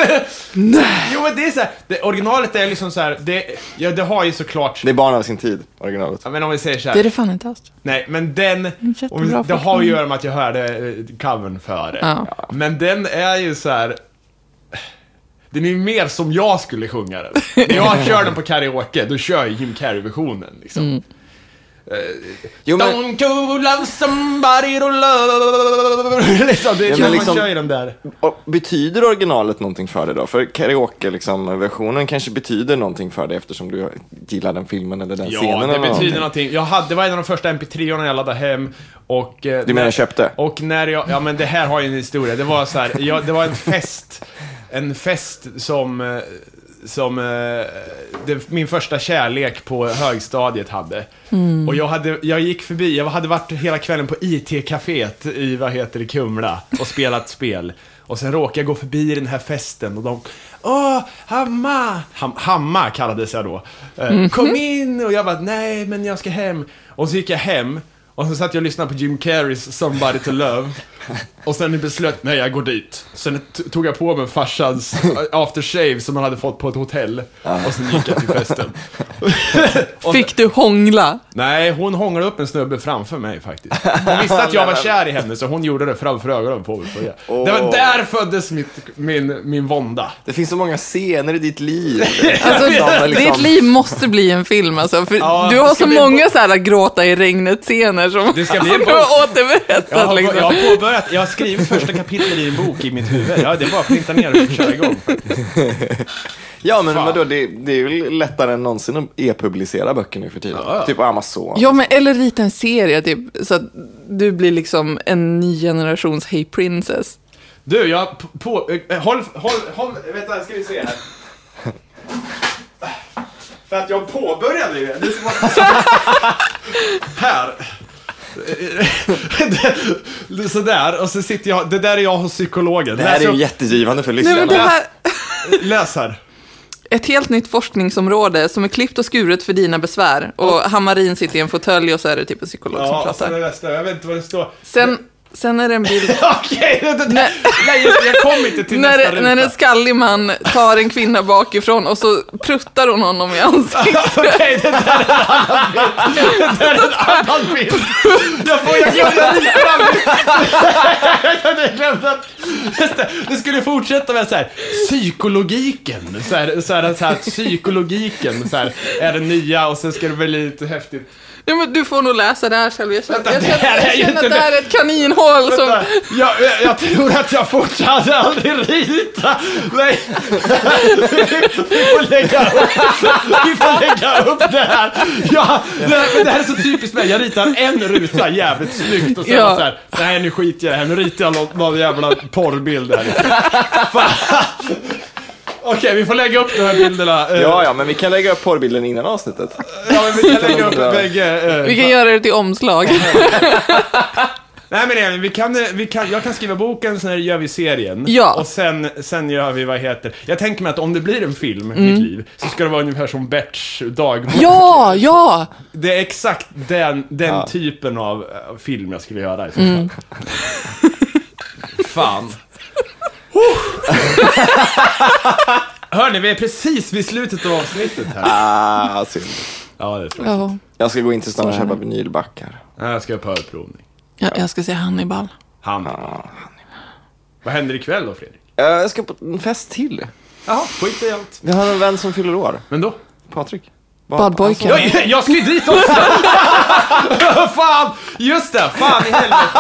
Nej! Jo men det är så här, det, originalet är liksom så här, det, ja, det har ju såklart, Det är barn av sin tid, originalet. ja, men om vi säger så här, Det är det fan inte alls. nej men den, jättebra om, vi- det har förklaring. att göra med att jag hörde eh, covern före. Ja. Men den är ju så här. Den är mer som jag skulle sjunga den. När jag kör den på karaoke, då kör jag Jim Carrey-versionen liksom. Mm. Jo, men, Don't you love somebody to love liksom, det, Ja, man liksom- kör ju den där. betyder originalet någonting för dig då? För karaoke-versionen liksom, kanske betyder någonting för dig eftersom du gillar den filmen eller den Ja, scenen det eller betyder någonting. någonting. Jag hade, det var en av de första mp3orna jag laddade hem och... eh, Du menar när- köpte? Och när jag, ja men det här har ju en historia. Det var så här, jag, det var en fest. En fest som, eh, som eh, det, min första kärlek på högstadiet hade. Och jag, hade, jag gick förbi, jag hade varit hela kvällen på IT-caféet i, vad heter det, Kumla och spelat spel. Och sen råkade jag gå förbi den här festen och de Åh, Hamma! Ham, Hamma kallades jag då. Eh, Kom in! Och jag bara, nej men jag ska hem. Och så gick jag hem. Och så satt jag och lyssnade på Jim Carreys Somebody to Love. Och sen beslöt nej jag går dit. Sen tog jag på mig farsans aftershave som han hade fått på ett hotell. Och sen gick jag till festen. Fick du hångla? Nej, hon hånglade upp en snubbe framför mig faktiskt. Hon visste att jag var kär i henne, så hon gjorde det framför ögonen på mig. Det var där föddes mitt, min, min vånda. Det finns så många scener i ditt liv. Alltså, liksom- Ditt liv måste bli en film alltså, för Ja, du har så många så här gråta i regnet-scener som Det ska bli en bok. har återberättat. Jag har, liksom. jag har påbörjat, jag har skrivit första kapitlet i en bok i mitt huvud. Ja, det är bara att printa ner och köra igång. Ja, men Fan. vadå, det, det är ju lättare än någonsin att e-publicera böcker nu för tiden. Ja, ja. Typ på Amazon. Ja, men eller rita en serie, typ, så att du blir liksom en ny generations Hey Princess. Du, jag på... på eh, håll, håll, håll, vänta, ska vi se här. För att jag påbörjade ju det. här. Det- Sådär, och så sitter jag, det där är jag hos psykologen. Det här är ju jättegivande för Nej, lyssnarna. det här, Läs här. ett helt nytt forskningsområde som är klippt och skuret för dina besvär. Och Hammarin sitter i en fåtölj och så är det typ en psykolog som Ja, sen pratar. jag vet inte vad det står. Sen, sen är det en bild Okej, det- Nej. nej just det, jag kom inte till när, nästa det- när en ruta. skallig man tar en kvinna bakifrån och så pruttar hon honom i ansiktet. Okej, det där är en annan bild. Det där är en annan bild. Jag får, jag glömde jag glömde att... Det skulle fortsätta med så här, psykologiken. Så här, så här, så här, psykologiken så här, är det nya och sen ska det bli lite häftigt. Ja, men du får nog läsa det här själv. Jag känner, Vänta, jag det här känner, är jag ju känner inte att det här är ett kaninhål som... Vänta, jag, jag, jag tror att jag fortsatte aldrig rita. Nej. Vi får lägga upp, vi får lägga upp det här. Ja, det, här det här är så typiskt mig. Jag ritar en ruta jävligt snyggt och sen Ja. så här, nej nu skiter jag i det här. Nu ritar jag någon, någon jävla porrbild här. Fan. Okej, vi får lägga upp de här bilderna. Eh, Ja, ja, men vi kan lägga upp porrbilden innan avsnittet. ja men vi kan lägga upp bägge. eh, Vi kan göra det till omslag. Nej men Elin, vi kan, eh, vi kan, jag kan skriva boken, sen gör vi serien. Ja. Och sen, sen gör vi, vad heter Jag tänker mig att om det blir en film, Mm. mitt liv, så ska det vara ungefär som Berts dagbok. Ja, ja! Det är exakt den, den Ja. typen av eh, film jag skulle göra i så Mm. fall. Fan. Hörni, vi är precis vid slutet av avsnittet här. Ah, synd. Ja, det jag. ja. Jag ska gå in till stan och är köpa vinylbackar. Nej, Jag ska på ölprovning. ja jag ska se Hannibal. Han. Vad händer ikväll då, Fredrik? Eh, Jag ska på en fest till. Jaha, skit i allt. Vi har en vän som fyller år. Men då? Patrik. Vad- Badpojken. Jag, jag ska ju dit också! fan! Just det, fan i helvete!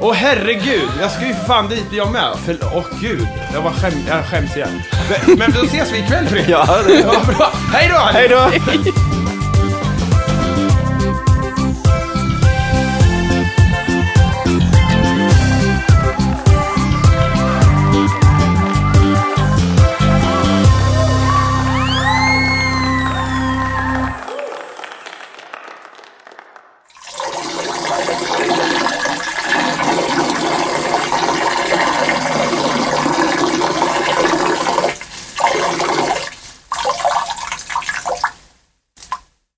Åh herregud, jag ska ju fan dit jag med. För, åh gud, jag, var skäm, jag skäms igen. Men, men då ses vi ikväll Fredrik. Ja, det Ja, bra. Hej då! Hej då!